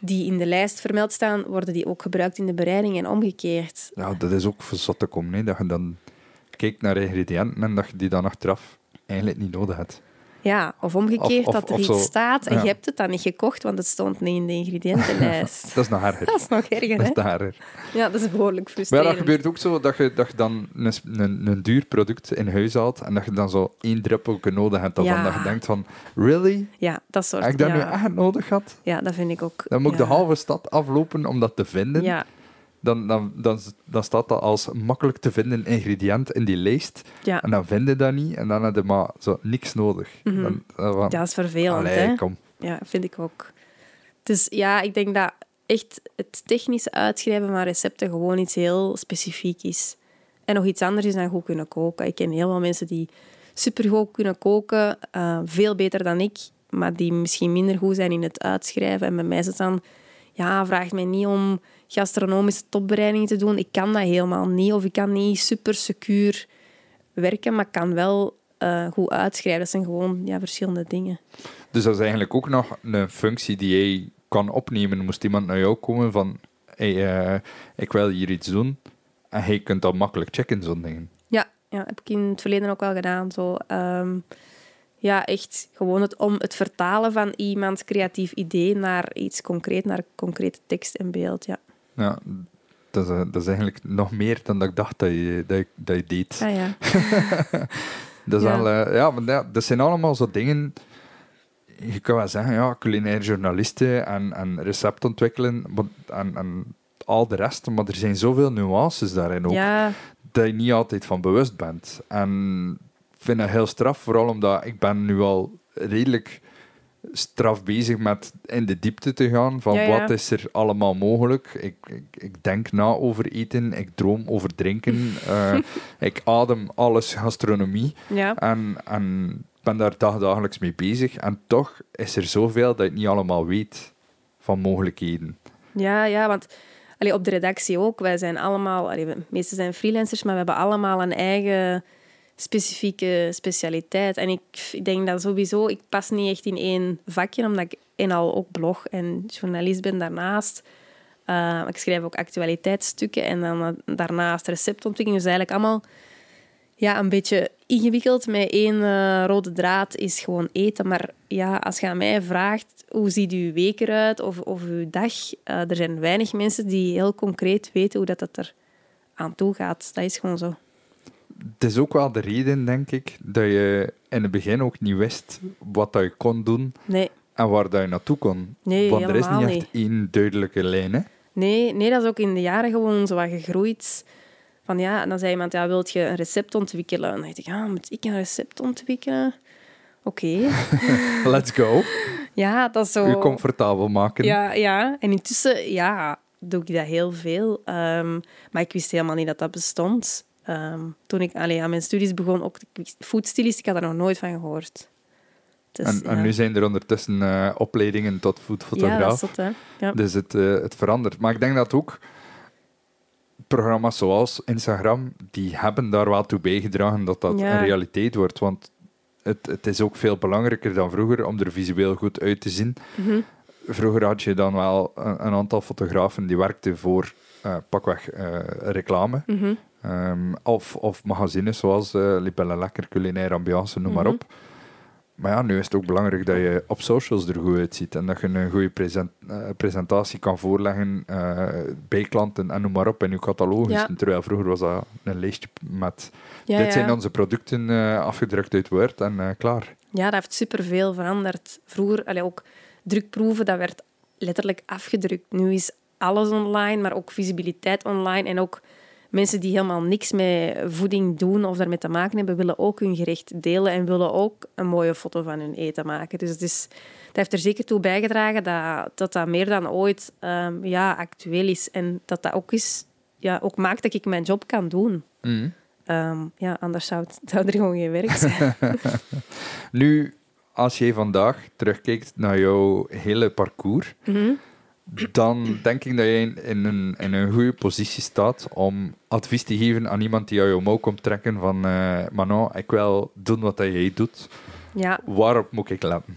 Speaker 2: die in de lijst vermeld staan, worden die ook gebruikt in de bereiding en omgekeerd.
Speaker 1: Ja, dat is ook voor zot te komen. Hè? Dat je dan kijkt naar ingrediënten en dat je die dan achteraf eigenlijk niet nodig hebt.
Speaker 2: Ja, of omgekeerd
Speaker 1: Of- of-
Speaker 2: dat er iets staat en
Speaker 1: Ja.
Speaker 2: je hebt het dan niet gekocht, want het stond niet in de ingrediëntenlijst.
Speaker 1: Dat is nog erger.
Speaker 2: dat is nog erger,
Speaker 1: Dat
Speaker 2: hè?
Speaker 1: is nog erger.
Speaker 2: Ja, dat is behoorlijk
Speaker 1: Maar
Speaker 2: frustrerend.
Speaker 1: dat gebeurt ook zo dat je, dat je dan een, een, een duur product in huis haalt en dat je dan zo één druppelke nodig hebt. Daarvan
Speaker 2: Ja.
Speaker 1: dat je denkt van, really?
Speaker 2: Ja, dat soort...
Speaker 1: Heb ik dat
Speaker 2: ja.
Speaker 1: nu echt nodig gehad?
Speaker 2: Ja, dat vind ik ook...
Speaker 1: Dan moet ik de halve stad aflopen om dat te vinden.
Speaker 2: Ja,
Speaker 1: Dan, dan, dan, dan staat dat als makkelijk te vinden ingrediënt in die lijst.
Speaker 2: ja.
Speaker 1: En dan vind je dat niet en dan heb je maar zo niks nodig.
Speaker 2: Mhm.
Speaker 1: dan, dan van,
Speaker 2: dat is vervelend,
Speaker 1: allee,
Speaker 2: hè?
Speaker 1: kom.
Speaker 2: Ja, vind ik ook. Dus ja, ik denk dat echt het technische uitschrijven van recepten gewoon iets heel specifiek is. En nog iets anders is dan goed kunnen koken. Ik ken heel veel mensen die supergoed kunnen koken, uh, veel beter dan ik, maar die misschien minder goed zijn in het uitschrijven. En bij mij is het dan, ja, vraag mij niet om gastronomische topbereiding te doen. Ik kan dat helemaal niet. Of ik kan niet super secuur werken, maar kan wel uh, goed uitschrijven. Dat zijn gewoon ja, verschillende dingen.
Speaker 1: Dus dat is eigenlijk ook nog een functie die jij kan opnemen. Moest iemand naar jou komen van, hey, uh, ik wil hier iets doen. En je kunt dat makkelijk checken, zo'n dingen.
Speaker 2: Ja, ja, heb ik in het verleden ook wel gedaan. Zo, um, ja, echt gewoon het, om het vertalen van iemands creatief idee naar iets concreet, naar concrete tekst en beeld. Ja,
Speaker 1: ja dat, is, dat is eigenlijk nog meer dan dat ik dacht dat je, dat je, dat je deed.
Speaker 2: Ah, ja.
Speaker 1: dat, is ja. Al, uh, ja, maar ja, dat zijn allemaal zo dingen je kan wel zeggen, ja, culinair journalisten en, en recept ontwikkelen en, en al de rest, maar er zijn zoveel nuances daarin ook,
Speaker 2: ja.
Speaker 1: dat je niet altijd van bewust bent. En ik vind dat heel straf, vooral omdat ik ben nu al redelijk straf bezig met in de diepte te gaan van
Speaker 2: Ja, ja.
Speaker 1: wat is er allemaal mogelijk. Ik, ik, ik denk na over eten, ik droom over drinken, eh, ik adem alles gastronomie
Speaker 2: Ja.
Speaker 1: en, en ben daar dagdagelijks mee bezig. En toch is er zoveel dat het niet allemaal weet van mogelijkheden.
Speaker 2: Ja, ja, want allee, op de redactie ook. Wij zijn allemaal, allee, de meeste zijn freelancers, maar we hebben allemaal een eigen specifieke specialiteit. En ik, denk dat sowieso, ik pas niet echt in één vakje, omdat ik en al ook blog en journalist ben daarnaast. Uh, ik schrijf ook actualiteitsstukken en dan uh, daarnaast receptontwikkeling. Dus eigenlijk allemaal ja, een beetje ingewikkeld. Met één uh, rode draad is gewoon eten. Maar ja, als je aan mij vraagt hoe ziet uw week eruit of, of uw dag, er zijn weinig mensen die heel concreet weten hoe dat, dat er aan toe gaat. Dat is gewoon zo.
Speaker 1: Het is ook wel de reden, denk ik, dat je in het begin ook niet wist wat dat je kon doen
Speaker 2: Nee.
Speaker 1: en waar dat je naartoe kon.
Speaker 2: Nee,
Speaker 1: Want er is niet echt één duidelijke lijn. Hè?
Speaker 2: Nee, nee, dat is ook in de jaren gewoon zo wat gegroeid. Van ja, en dan zei iemand, ja, wilt je een recept ontwikkelen? En dan dacht ik, ja, moet ik een recept ontwikkelen? Oké.
Speaker 1: Let's go.
Speaker 2: ja, dat is zo...
Speaker 1: Je comfortabel maken.
Speaker 2: Ja, ja. En intussen, ja, doe ik dat heel veel. Um, maar ik wist helemaal niet dat dat bestond. Um, toen ik allee, aan mijn studies begon, ook foodstylist, ik had er nog nooit van gehoord.
Speaker 1: Dus, en, nu zijn er ondertussen uh, opleidingen tot foodfotograaf.
Speaker 2: Ja, dat is het, hè. Ja.
Speaker 1: Dus het, uh, het verandert. Maar ik denk dat ook programma's zoals Instagram, die hebben daar wel toe bijgedragen dat dat een realiteit wordt. Want het, het is ook veel belangrijker dan vroeger om er visueel goed uit te zien.
Speaker 2: Mhm.
Speaker 1: Vroeger had je dan wel een, een aantal fotografen die werkten voor uh, pakweg reclame.
Speaker 2: Mhm.
Speaker 1: Um, of, of magazines zoals uh, Libelle Lekker, Culinaire Ambiance, noem maar
Speaker 2: Mhm.
Speaker 1: op. Maar ja, nu is het ook belangrijk dat je op socials er goed uitziet en dat je een goede present, uh, presentatie kan voorleggen uh, bij klanten en noem maar op in je catalogus.
Speaker 2: Ja.
Speaker 1: Terwijl vroeger was dat een lijstje met
Speaker 2: Ja,
Speaker 1: dit
Speaker 2: ja.
Speaker 1: zijn onze producten uh, afgedrukt uit Word en klaar.
Speaker 2: Ja, dat heeft superveel veranderd. Vroeger, allee, ook drukproeven, dat werd letterlijk afgedrukt. Nu is alles online, maar ook visibiliteit online. En ook mensen die helemaal niks met voeding doen of daarmee te maken hebben, willen ook hun gerecht delen en willen ook een mooie foto van hun eten maken. Dus het is, dat heeft er zeker toe bijgedragen dat dat, dat meer dan ooit um, ja, actueel is. En dat dat ook, is, ja, ook maakt dat ik mijn job kan doen.
Speaker 1: Mm.
Speaker 2: Um, ja, anders zou, het, zou er gewoon geen werk zijn.
Speaker 1: nu, als jij vandaag terugkijkt naar jouw hele parcours,
Speaker 2: mm -hmm.
Speaker 1: Dan denk ik dat je in, in, een, in een goede positie staat om advies te geven aan iemand die jou mouw komt trekken van uh, Manon, ik wil doen wat jij doet.
Speaker 2: Ja.
Speaker 1: Waarop moet ik letten?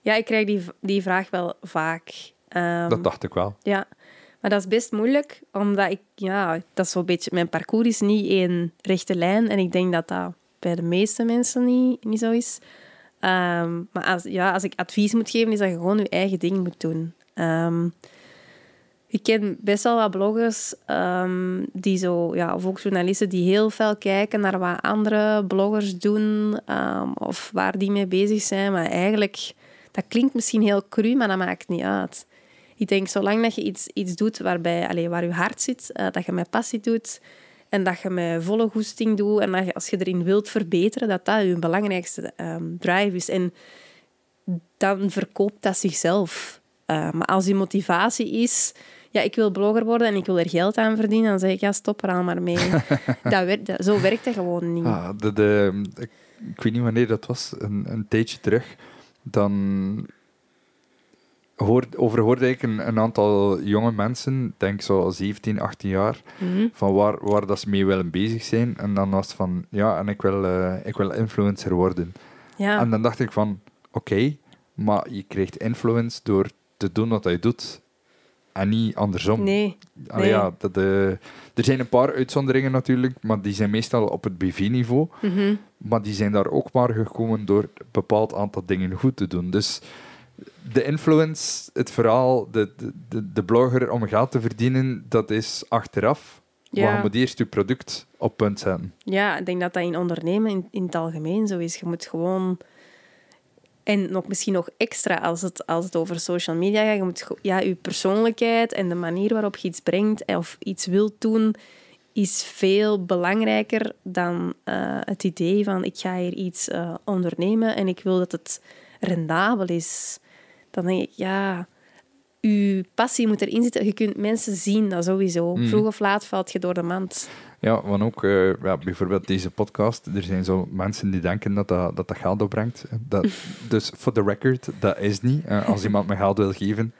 Speaker 2: Ja, ik krijg die, die vraag wel vaak. Um,
Speaker 1: dat dacht ik wel.
Speaker 2: Ja, maar dat is best moeilijk, omdat ik, ja, dat is zo'n beetje, mijn parcours is niet één rechte lijn en ik denk dat dat bij de meeste mensen niet, niet zo is. Um, maar als, ja, als ik advies moet geven, is dat je gewoon je eigen ding moet doen. Um, ik ken best wel wat bloggers um, die zo, ja, of ook journalisten die heel veel kijken naar wat andere bloggers doen um, of waar die mee bezig zijn. Maar eigenlijk, dat klinkt misschien heel cru, maar dat maakt niet uit. Ik denk, zolang dat je iets, iets doet waarbij, allez, waar je hart zit, uh, dat je met passie doet en dat je met volle goesting doet en dat je, als je erin wilt verbeteren, dat dat je belangrijkste drive is. En dan verkoopt dat zichzelf. Uh, maar als je motivatie is, ja, ik wil blogger worden en ik wil er geld aan verdienen, dan zeg ik, ja, stop er al maar mee. dat werkt, zo werkt dat gewoon niet.
Speaker 1: Ah, de, de, ik, ik, weet niet wanneer dat was, een, een tijdje terug, dan hoorde, overhoorde ik een, een, aantal jonge mensen, denk zo 17, 18 jaar,
Speaker 2: Mhm.
Speaker 1: van waar, waar dat ze mee willen bezig zijn. En dan was het van, ja, en ik wil, eh, ik wil influencer worden.
Speaker 2: Ja,
Speaker 1: En dan dacht ik van, oké, maar je krijgt influence door te doen wat je doet. En niet andersom.
Speaker 2: nee.
Speaker 1: Allee,
Speaker 2: nee.
Speaker 1: ja, dat, eh, er zijn een paar uitzonderingen natuurlijk, maar die zijn meestal op het BV-niveau.
Speaker 2: Mhm.
Speaker 1: Maar die zijn daar ook maar gekomen door een bepaald aantal dingen goed te doen. Dus de influence, het verhaal, de, de, de, blogger om geld te verdienen, dat is achteraf. Maar
Speaker 2: Ja.
Speaker 1: je moet eerst je product op punt zetten.
Speaker 2: Ja, ik denk dat dat in ondernemen in, in het algemeen zo is. Je moet gewoon... En nog, misschien nog extra als het, als het over social media gaat. Je moet ja, je persoonlijkheid en de manier waarop je iets brengt of iets wilt doen, is veel belangrijker dan eh, het idee van ik ga hier iets eh, ondernemen en ik wil dat het rendabel is. Dan denk ik, ja, je passie moet erin zitten. Je kunt mensen zien, dat sowieso.
Speaker 1: Mhm.
Speaker 2: Vroeg of laat valt je door de mand.
Speaker 1: Ja, want ook eh, ja, bijvoorbeeld deze podcast, er zijn zo mensen die denken dat dat, dat, dat geld opbrengt. Dat, dus voor de record, dat is niet. Eh, als iemand me geld wil geven,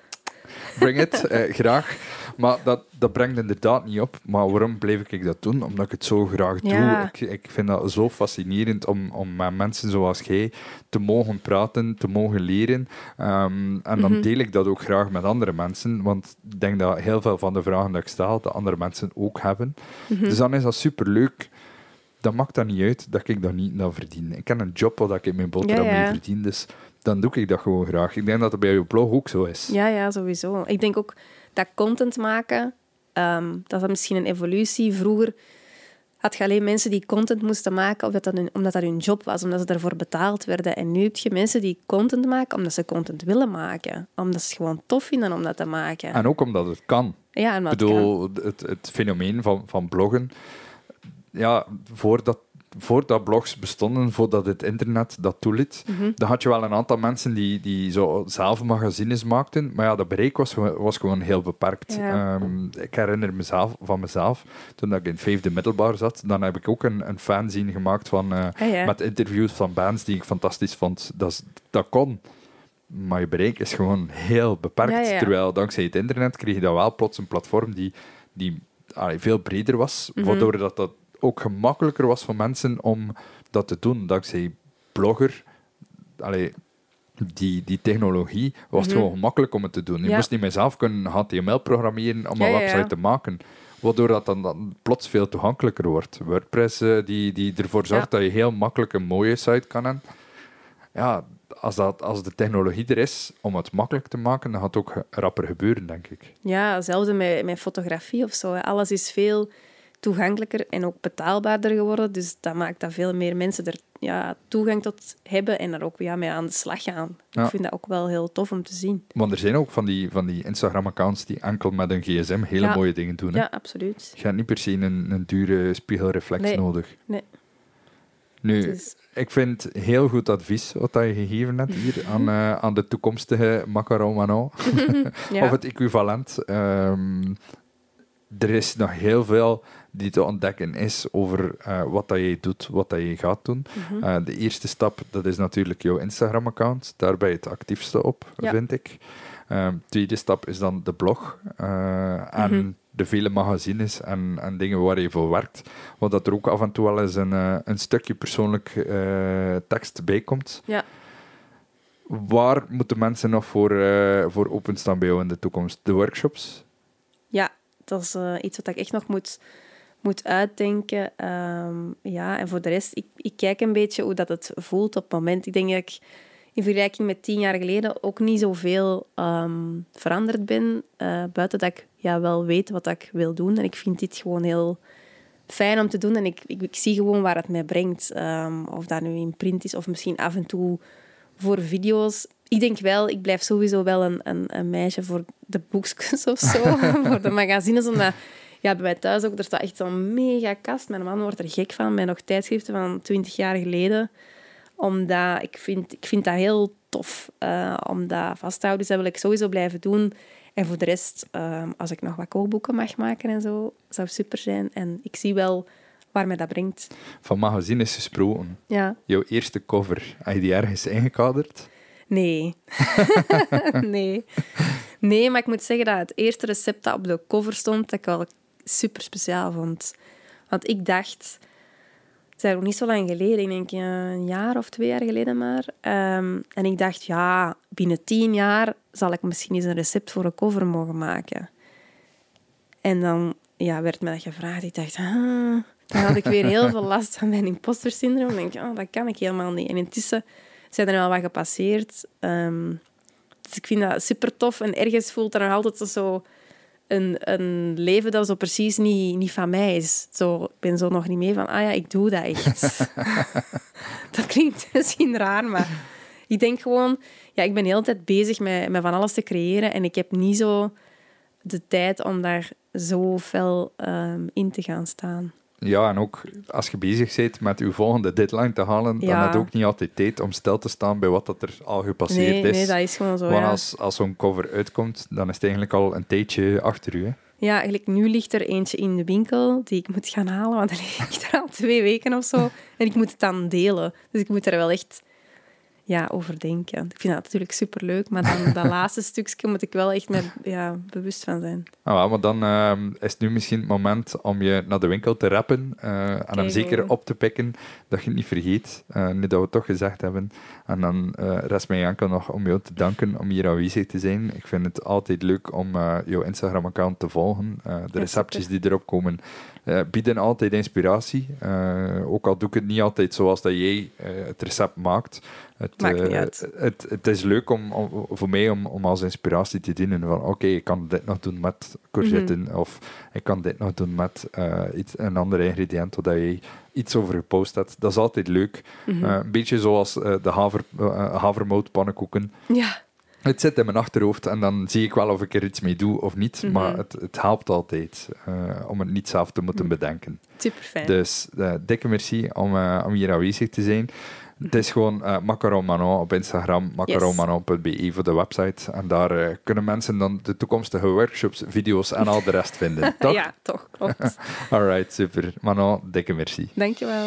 Speaker 1: bring it, eh, graag. Maar dat, dat brengt inderdaad niet op. Maar waarom blijf ik dat doen? Omdat ik het zo graag
Speaker 2: Ja.
Speaker 1: doe. Ik, ik vind dat zo fascinerend om, om met mensen zoals jij te mogen praten, te mogen leren. Ehm, en dan
Speaker 2: Mhm.
Speaker 1: deel ik dat ook graag met andere mensen. Want ik denk dat heel veel van de vragen die ik stel, de andere mensen ook hebben.
Speaker 2: Mhm.
Speaker 1: Dus dan is dat superleuk. Dan maakt dat niet uit dat ik dat niet nou verdien. Ik heb een job waar ik mijn boterham
Speaker 2: Ja, ja.
Speaker 1: mee verdien, dus dan doe ik dat gewoon graag. Ik denk dat het bij je blog ook zo is.
Speaker 2: Ja, ja, sowieso. Ik denk ook dat content maken, ehm, dat is misschien een evolutie. Vroeger had je alleen mensen die content moesten maken omdat dat, hun, omdat dat hun job was, omdat ze daarvoor betaald werden. En nu heb je mensen die content maken omdat ze content willen maken. Omdat ze het gewoon tof vinden om dat te maken.
Speaker 1: En ook omdat het kan.
Speaker 2: ja,
Speaker 1: Ik bedoel, het, het fenomeen van, van bloggen. Ja, voordat, voordat blogs bestonden, voordat het internet dat toeliet,
Speaker 2: Mhm.
Speaker 1: dan had je wel een aantal mensen die, die zo zelf magazines maakten. Maar ja, dat bereik was, gewoon- was gewoon heel beperkt.
Speaker 2: Ja.
Speaker 1: Ehm, ik herinner mezelf, van mezelf, toen ik in het vijfde middelbaar zat, dan heb ik ook een, een fanzine gemaakt van, eh,
Speaker 2: Ah, ja.
Speaker 1: met interviews van bands die ik fantastisch vond. Dat, dat kon. Maar je bereik is gewoon heel beperkt.
Speaker 2: Ja.
Speaker 1: Terwijl dankzij het internet kreeg je dan wel plots een platform die, die allee, veel breder was.
Speaker 2: Mhm.
Speaker 1: Waardoor dat, dat ook gemakkelijker was voor mensen om dat te doen. Dankzij blogger, allee, die, die technologie was het
Speaker 2: Mhm.
Speaker 1: gewoon gemakkelijk om het te doen. Je
Speaker 2: Ja.
Speaker 1: moest niet meer zelf kunnen HTML programmeren om
Speaker 2: Ja,
Speaker 1: een
Speaker 2: ja.
Speaker 1: website te maken. Waardoor dat dan, dan plots veel toegankelijker wordt. WordPress eh, die, die ervoor zorgt dat je heel makkelijk een mooie site kan hebben. Ja, als, dat, als de technologie er is om het makkelijk te maken, dan gaat het ook rapper gebeuren, denk ik.
Speaker 2: Ja, hetzelfde met, met fotografie of zo. Alles is veel toegankelijker en ook betaalbaarder geworden. Dus dat maakt dat veel meer mensen er ja, toegang tot hebben en er ook ja, mee aan de slag gaan.
Speaker 1: Ja.
Speaker 2: Ik vind dat ook wel heel tof om te zien.
Speaker 1: Want er zijn ook van die, van die Instagram-accounts die enkel met een gsm hele
Speaker 2: Ja.
Speaker 1: mooie dingen doen. hè.
Speaker 2: Ja, absoluut.
Speaker 1: Je hebt niet per se een, een dure spiegelreflex
Speaker 2: Nee.
Speaker 1: nodig.
Speaker 2: Nee.
Speaker 1: Nu,
Speaker 2: Dus,
Speaker 1: ik vind heel goed advies wat je gegeven hebt hier aan, eh, aan de toekomstige Macaron Manon.
Speaker 2: ja.
Speaker 1: Of het equivalent. Ehm, er is nog heel veel die te ontdekken is over eh, wat dat je doet, wat dat je gaat doen.
Speaker 2: Mhm.
Speaker 1: Eh, de eerste stap, dat is natuurlijk jouw Instagram-account. Daar ben je het actiefste op,
Speaker 2: Ja.
Speaker 1: vind ik. Ehm, tweede stap is dan de blog. eh, en
Speaker 2: Mhm.
Speaker 1: de vele magazines en, en dingen waar je voor werkt. Want dat er ook af en toe wel eens een, een stukje persoonlijk tekst bij komt.
Speaker 2: Ja.
Speaker 1: Waar moeten mensen nog voor, voor openstaan bij jou in de toekomst? De workshops?
Speaker 2: ja, dat is iets wat ik echt nog moet, moet uitdenken. Ehm, ja, en voor de rest, ik, ik kijk een beetje hoe dat het voelt op het moment. Ik denk dat ik in vergelijking met tien jaar geleden ook niet zoveel ehm veranderd ben. eh, buiten dat ik ja, wel weet wat ik wil doen. En ik vind dit gewoon heel fijn om te doen. En ik, ik, ik zie gewoon waar het mij brengt. Ehm, of dat nu in print is of misschien af en toe voor video's. Ik denk wel, ik blijf sowieso wel een, een, een meisje voor de boekjes of zo. voor de magazines. Omdat ja, bij mij thuis ook, er staat echt zo'n mega kast. Mijn man wordt er gek van. Bij nog tijdschriften van twintig jaar geleden. Omdat ik vind, ik vind dat heel tof uh, om dat vast te houden. Dus dat wil ik sowieso blijven doen. En voor de rest, ehm, als ik nog wat kookboeken mag maken en zo, zou super zijn. En ik zie wel waar mij dat brengt.
Speaker 1: Van magazine is gesproken.
Speaker 2: Ja.
Speaker 1: Jouw eerste cover, heb je die ergens ingekaderd?
Speaker 2: Nee. nee. Nee, maar ik moet zeggen dat het eerste recept dat op de cover stond, dat ik wel super speciaal vond. Want ik dacht, het is nog niet zo lang geleden, ik denk een jaar of twee jaar geleden maar. Ehm, en ik dacht, ja, binnen tien jaar zal ik misschien eens een recept voor een cover mogen maken. En dan ja, werd me dat gevraagd. Ik dacht, ah, dan had ik weer heel veel last van mijn imposter syndroom. Ik denk, oh, dat kan ik helemaal niet. En intussen zijn er wel wat gepasseerd. Ehm, dus ik vind dat super tof. En ergens voelt er nog altijd zo een, een leven dat zo precies niet, niet van mij is. Zo, ik ben zo nog niet mee van, ah ja, ik doe dat echt. dat klinkt misschien raar, maar ik denk gewoon... Ja, ik ben de hele tijd bezig met, met van alles te creëren en ik heb niet zo de tijd om daar zo fel um, in te gaan staan.
Speaker 1: Ja, en ook als je bezig bent met je volgende deadline te halen, dan heb je ook niet altijd tijd om stil te staan bij wat dat er al gepasseerd
Speaker 2: nee,
Speaker 1: is.
Speaker 2: Nee, dat is gewoon zo,
Speaker 1: Want als, als zo'n cover uitkomt, dan is het eigenlijk al een tijdje achter u. Hè?
Speaker 2: Ja, eigenlijk nu ligt er eentje in de winkel die ik moet gaan halen, want dat ligt er al twee weken of zo. En ik moet het dan delen. Dus ik moet er wel echt ja, overdenken. Ik vind dat natuurlijk superleuk, maar dan dat laatste stukje moet ik wel echt met, ja, bewust van zijn.
Speaker 1: Ah, maar dan uh, is het nu misschien het moment om je naar de winkel te rappen uh, en hem zeker op te pikken, dat je het niet vergeet, uh, nu dat we het toch gezegd hebben. En dan uh, rest mij enkel nog om jou te danken om hier aanwezig te zijn. Ik vind het altijd leuk om jouw Instagram-account te volgen. de receptjes die erop komen bieden altijd inspiratie. ook al doe ik het niet altijd zoals dat jij het recept maakt. Het,
Speaker 2: uh,
Speaker 1: het, het, is leuk om, voor mij om, om als inspiratie te dienen van oké, ik kan dit nog doen met courgetten mhm. of ik kan dit nog doen met iets, een ander ingrediënt dat je iets over gepost hebt. Dat is altijd leuk. Mhm. een beetje zoals de haver, havermout pannenkoeken.
Speaker 2: Ja.
Speaker 1: Het zit in mijn achterhoofd en dan zie ik wel of ik er iets mee doe of niet. Mhm. Maar het, het, helpt altijd om het niet zelf te moeten bedenken.
Speaker 2: Super fijn.
Speaker 1: Dus dikke merci om, om hier aanwezig te zijn. Het is gewoon uh, Macaron Manon op Instagram, macaronmanon.be voor de website. En daar uh, kunnen mensen dan de toekomstige workshops, video's en al de rest vinden. Toch?
Speaker 2: ja, toch. Klopt.
Speaker 1: Alright, super. Manon, dikke merci.
Speaker 2: Dankjewel.